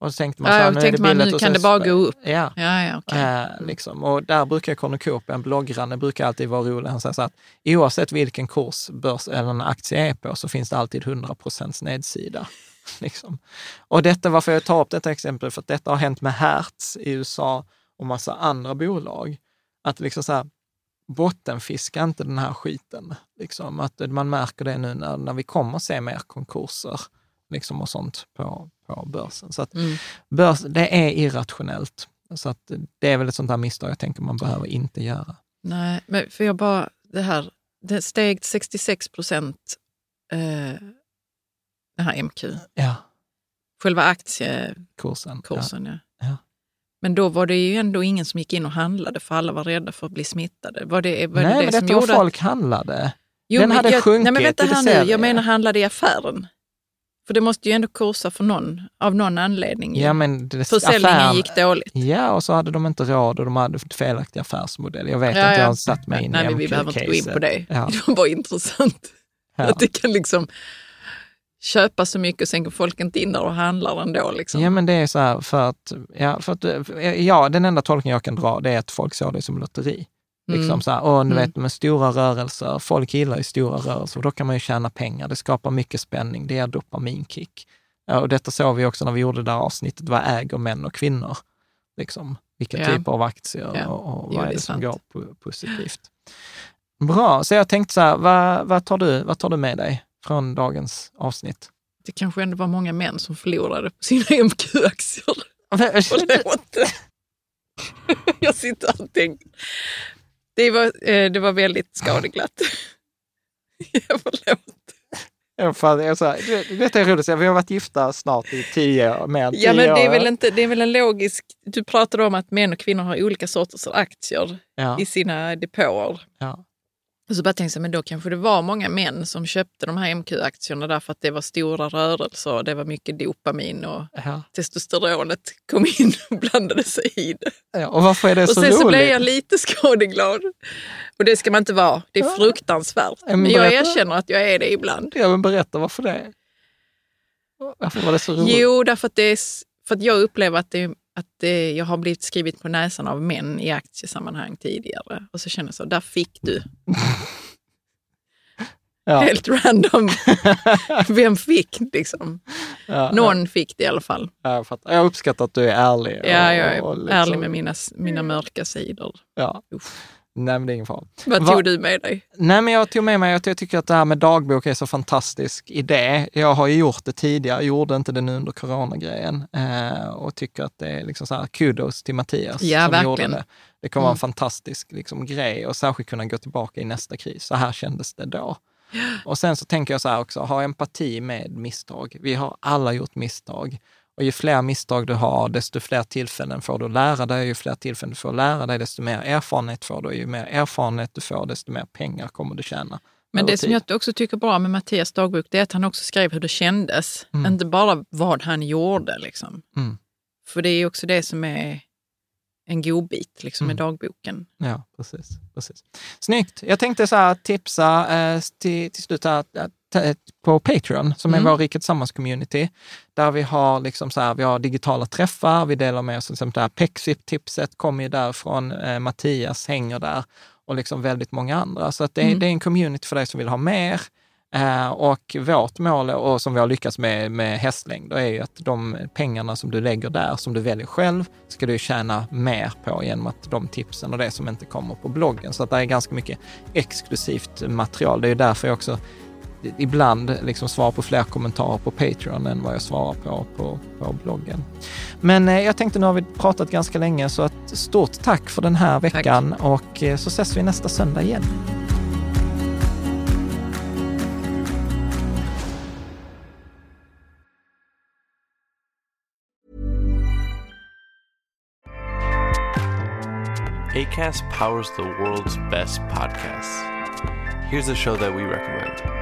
Speaker 4: Och så tänkte man
Speaker 5: Ja,
Speaker 4: så här, nu är
Speaker 5: tänkte
Speaker 4: det
Speaker 5: man, nu kan det bara gå upp.
Speaker 4: Ja,
Speaker 5: Ja, ja, okej.
Speaker 4: Eh, liksom. Och där brukar Cornucopia, en bloggranne, brukar alltid vara rolig. Han säger så att oavsett vilken kurs börs eller en aktie är på så finns det alltid 100 procents nedsida. liksom. Och detta, varför jag tar upp detta exempel, för att detta har hänt med Hertz i USA och massa andra bolag. Att liksom så här, bottenfiska inte den här skiten. Liksom. Att man märker det nu när, när vi kommer se mer konkurser liksom, och sånt på, på börsen. Så att
Speaker 5: Mm.
Speaker 4: börs, det är irrationellt. Så att det är väl ett sånt här misstag jag tänker man behöver inte göra.
Speaker 5: Nej, men för jag bara, det här, det steg 66 procent, eh, den här MQ,
Speaker 4: Ja,
Speaker 5: själva aktiekursen.
Speaker 4: kursen.
Speaker 5: Ja.
Speaker 4: Ja.
Speaker 5: Men då var det ju ändå ingen som gick in och handlade för alla var rädda för att bli smittade. Var det, var
Speaker 4: Nej,
Speaker 5: det, det
Speaker 4: men
Speaker 5: som
Speaker 4: detta var
Speaker 5: gjorde att-
Speaker 4: folk handlade.
Speaker 5: Jo,
Speaker 4: Den hade
Speaker 5: jag,
Speaker 4: sjunkit
Speaker 5: Nej, men vänta här nu, jag menar handlade i affären. För det måste ju ändå kursa för någon, av någon anledning.
Speaker 4: Ja, men det,
Speaker 5: Försäljningen
Speaker 4: affären-
Speaker 5: gick dåligt.
Speaker 4: Ja, och så hade de inte råd och de hade felaktig affärsmodell. Jag vet
Speaker 5: Ja,
Speaker 4: inte, jag
Speaker 5: ja.
Speaker 4: har satt mig in
Speaker 5: Nej,
Speaker 4: i
Speaker 5: men vi behöver inte gå in på det.
Speaker 4: Ja.
Speaker 5: Det var bara intressant.
Speaker 4: Ja.
Speaker 5: Att det kan liksom köpa så mycket och sen går folk inte in där och handlar ändå. Liksom.
Speaker 4: Ja, men det är så här för att, ja, för att, ja, den enda tolkningen jag kan dra det är att folk såg det som lotteri. Liksom
Speaker 5: Mm.
Speaker 4: så här, och du
Speaker 5: Mm.
Speaker 4: vet med stora rörelser, folk gillar ju stora rörelser och då kan man ju tjäna pengar. Det skapar mycket spänning, det ger dopaminkick. Och detta såg vi också när vi gjorde det här avsnittet, vad äger män och kvinnor? Liksom, vilka
Speaker 5: Ja.
Speaker 4: typer av aktier
Speaker 5: Ja.
Speaker 4: och, och
Speaker 5: Jo,
Speaker 4: vad
Speaker 5: det
Speaker 4: är det som
Speaker 5: sant.
Speaker 4: går po- positivt? Bra, så jag tänkte så här, vad, vad, tar du, vad tar du med dig från dagens avsnitt?
Speaker 5: Det kanske ändå var många män som förlorade på sina MQ-aktier. Förlåt. Jag sitter och tänker. Det var, eh, det var väldigt skadeglatt. Ja, förlåt.
Speaker 4: Ja, fan, jag så det- Detta är roligt, vi har varit gifta snart i tio mer än tio
Speaker 5: Ja, men det är, väl inte, det är väl en logisk... Du pratade om att män och kvinnor har olika sorters aktier
Speaker 4: ja,
Speaker 5: i sina depåer.
Speaker 4: ja.
Speaker 5: Och så bara tänkte jag, men då kanske det var många män som köpte de här MQ-aktierna därför att det var stora rörelser och det var mycket dopamin och
Speaker 4: Ja.
Speaker 5: testosteronet kom in och blandade sig i det.
Speaker 4: Ja, och varför är det
Speaker 5: Och
Speaker 4: så
Speaker 5: sen
Speaker 4: roligt?
Speaker 5: så blev jag lite skadeglad. Och det ska man inte vara. Det är fruktansvärt.
Speaker 4: Ja, men
Speaker 5: Men jag erkänner att jag är det ibland.
Speaker 4: Ja, men berätta varför det. Varför var det så roligt?
Speaker 5: Jo, därför att, det är, för att jag upplever att, det, att det, jag har blivit skrivit på näsan av män i aktiesammanhang tidigare. Och så känner jag så, där fick du.
Speaker 4: ja.
Speaker 5: Helt random. Vem fick liksom?
Speaker 4: ja,
Speaker 5: Någon fick det i alla fall.
Speaker 4: Ja, jag, fattar. jag uppskattar att du är ärlig. och-
Speaker 5: Ja, jag är
Speaker 4: och liksom-
Speaker 5: ärlig med mina, mina mörka sidor.
Speaker 4: Ja.
Speaker 5: Uff.
Speaker 4: Nej, men det är ingen fara.
Speaker 5: Vad
Speaker 4: Va-
Speaker 5: tog du med dig?
Speaker 4: Nej, men jag tog med mig att jag tycker att det här med dagbok är så fantastisk idé. Jag har ju gjort det tidigare, gjorde inte det nu under coronagrejen eh, och tycker att det är liksom så här kudos till Mattias
Speaker 5: Ja,
Speaker 4: som
Speaker 5: verkligen.
Speaker 4: gjorde det. Det kommer vara en
Speaker 5: Mm.
Speaker 4: fantastisk liksom, grej och särskilt kunna gå tillbaka i nästa kris. Så här kändes det då. Och sen så tänker jag så här också, ha empati med misstag. Vi har alla gjort misstag. Och ju fler misstag du har, desto fler tillfällen får du lära dig. Ju fler tillfällen du får lära dig, desto mer erfarenhet får du. Och ju mer erfarenhet du får, desto mer pengar kommer du tjäna.
Speaker 5: Men det som
Speaker 4: tid.
Speaker 5: jag också tycker bra med Mattias dagbok, det är att han också skrev hur det kändes.
Speaker 4: Mm.
Speaker 5: Inte bara vad han gjorde. Liksom.
Speaker 4: Mm.
Speaker 5: För det är också det som är en godbit liksom,
Speaker 4: Mm.
Speaker 5: dagboken.
Speaker 4: Ja, precis, precis. Snyggt. Jag tänkte så här, tipsa eh, till, till slut här, att på Patreon, som
Speaker 5: Mm.
Speaker 4: är vår Rika Tillsammans-community, där vi har, liksom så här, vi har digitala träffar, vi delar med oss, till exempel Pexip-tipset kommer ju därifrån, eh, Mattias hänger där och liksom väldigt många andra. Så att det, är-
Speaker 5: Mm.
Speaker 4: det är en community för dig som vill ha mer. Eh, och vårt mål, och som vi har lyckats med med hästlängder, är ju att de pengarna som du lägger där, som du väljer själv, ska du tjäna mer på genom att de tipsen och det som inte kommer på bloggen. Så att det är ganska mycket exklusivt material. Det är ju därför jag också ibland liksom svarar på fler kommentarer på Patreon än vad jag svarar på på, på bloggen. Men eh, jag tänkte nu har vi pratat ganska länge så att stort tack för den här veckan och eh, så ses vi nästa söndag igen.
Speaker 6: ACAST powers the world's best podcasts. Here's a show that we recommend.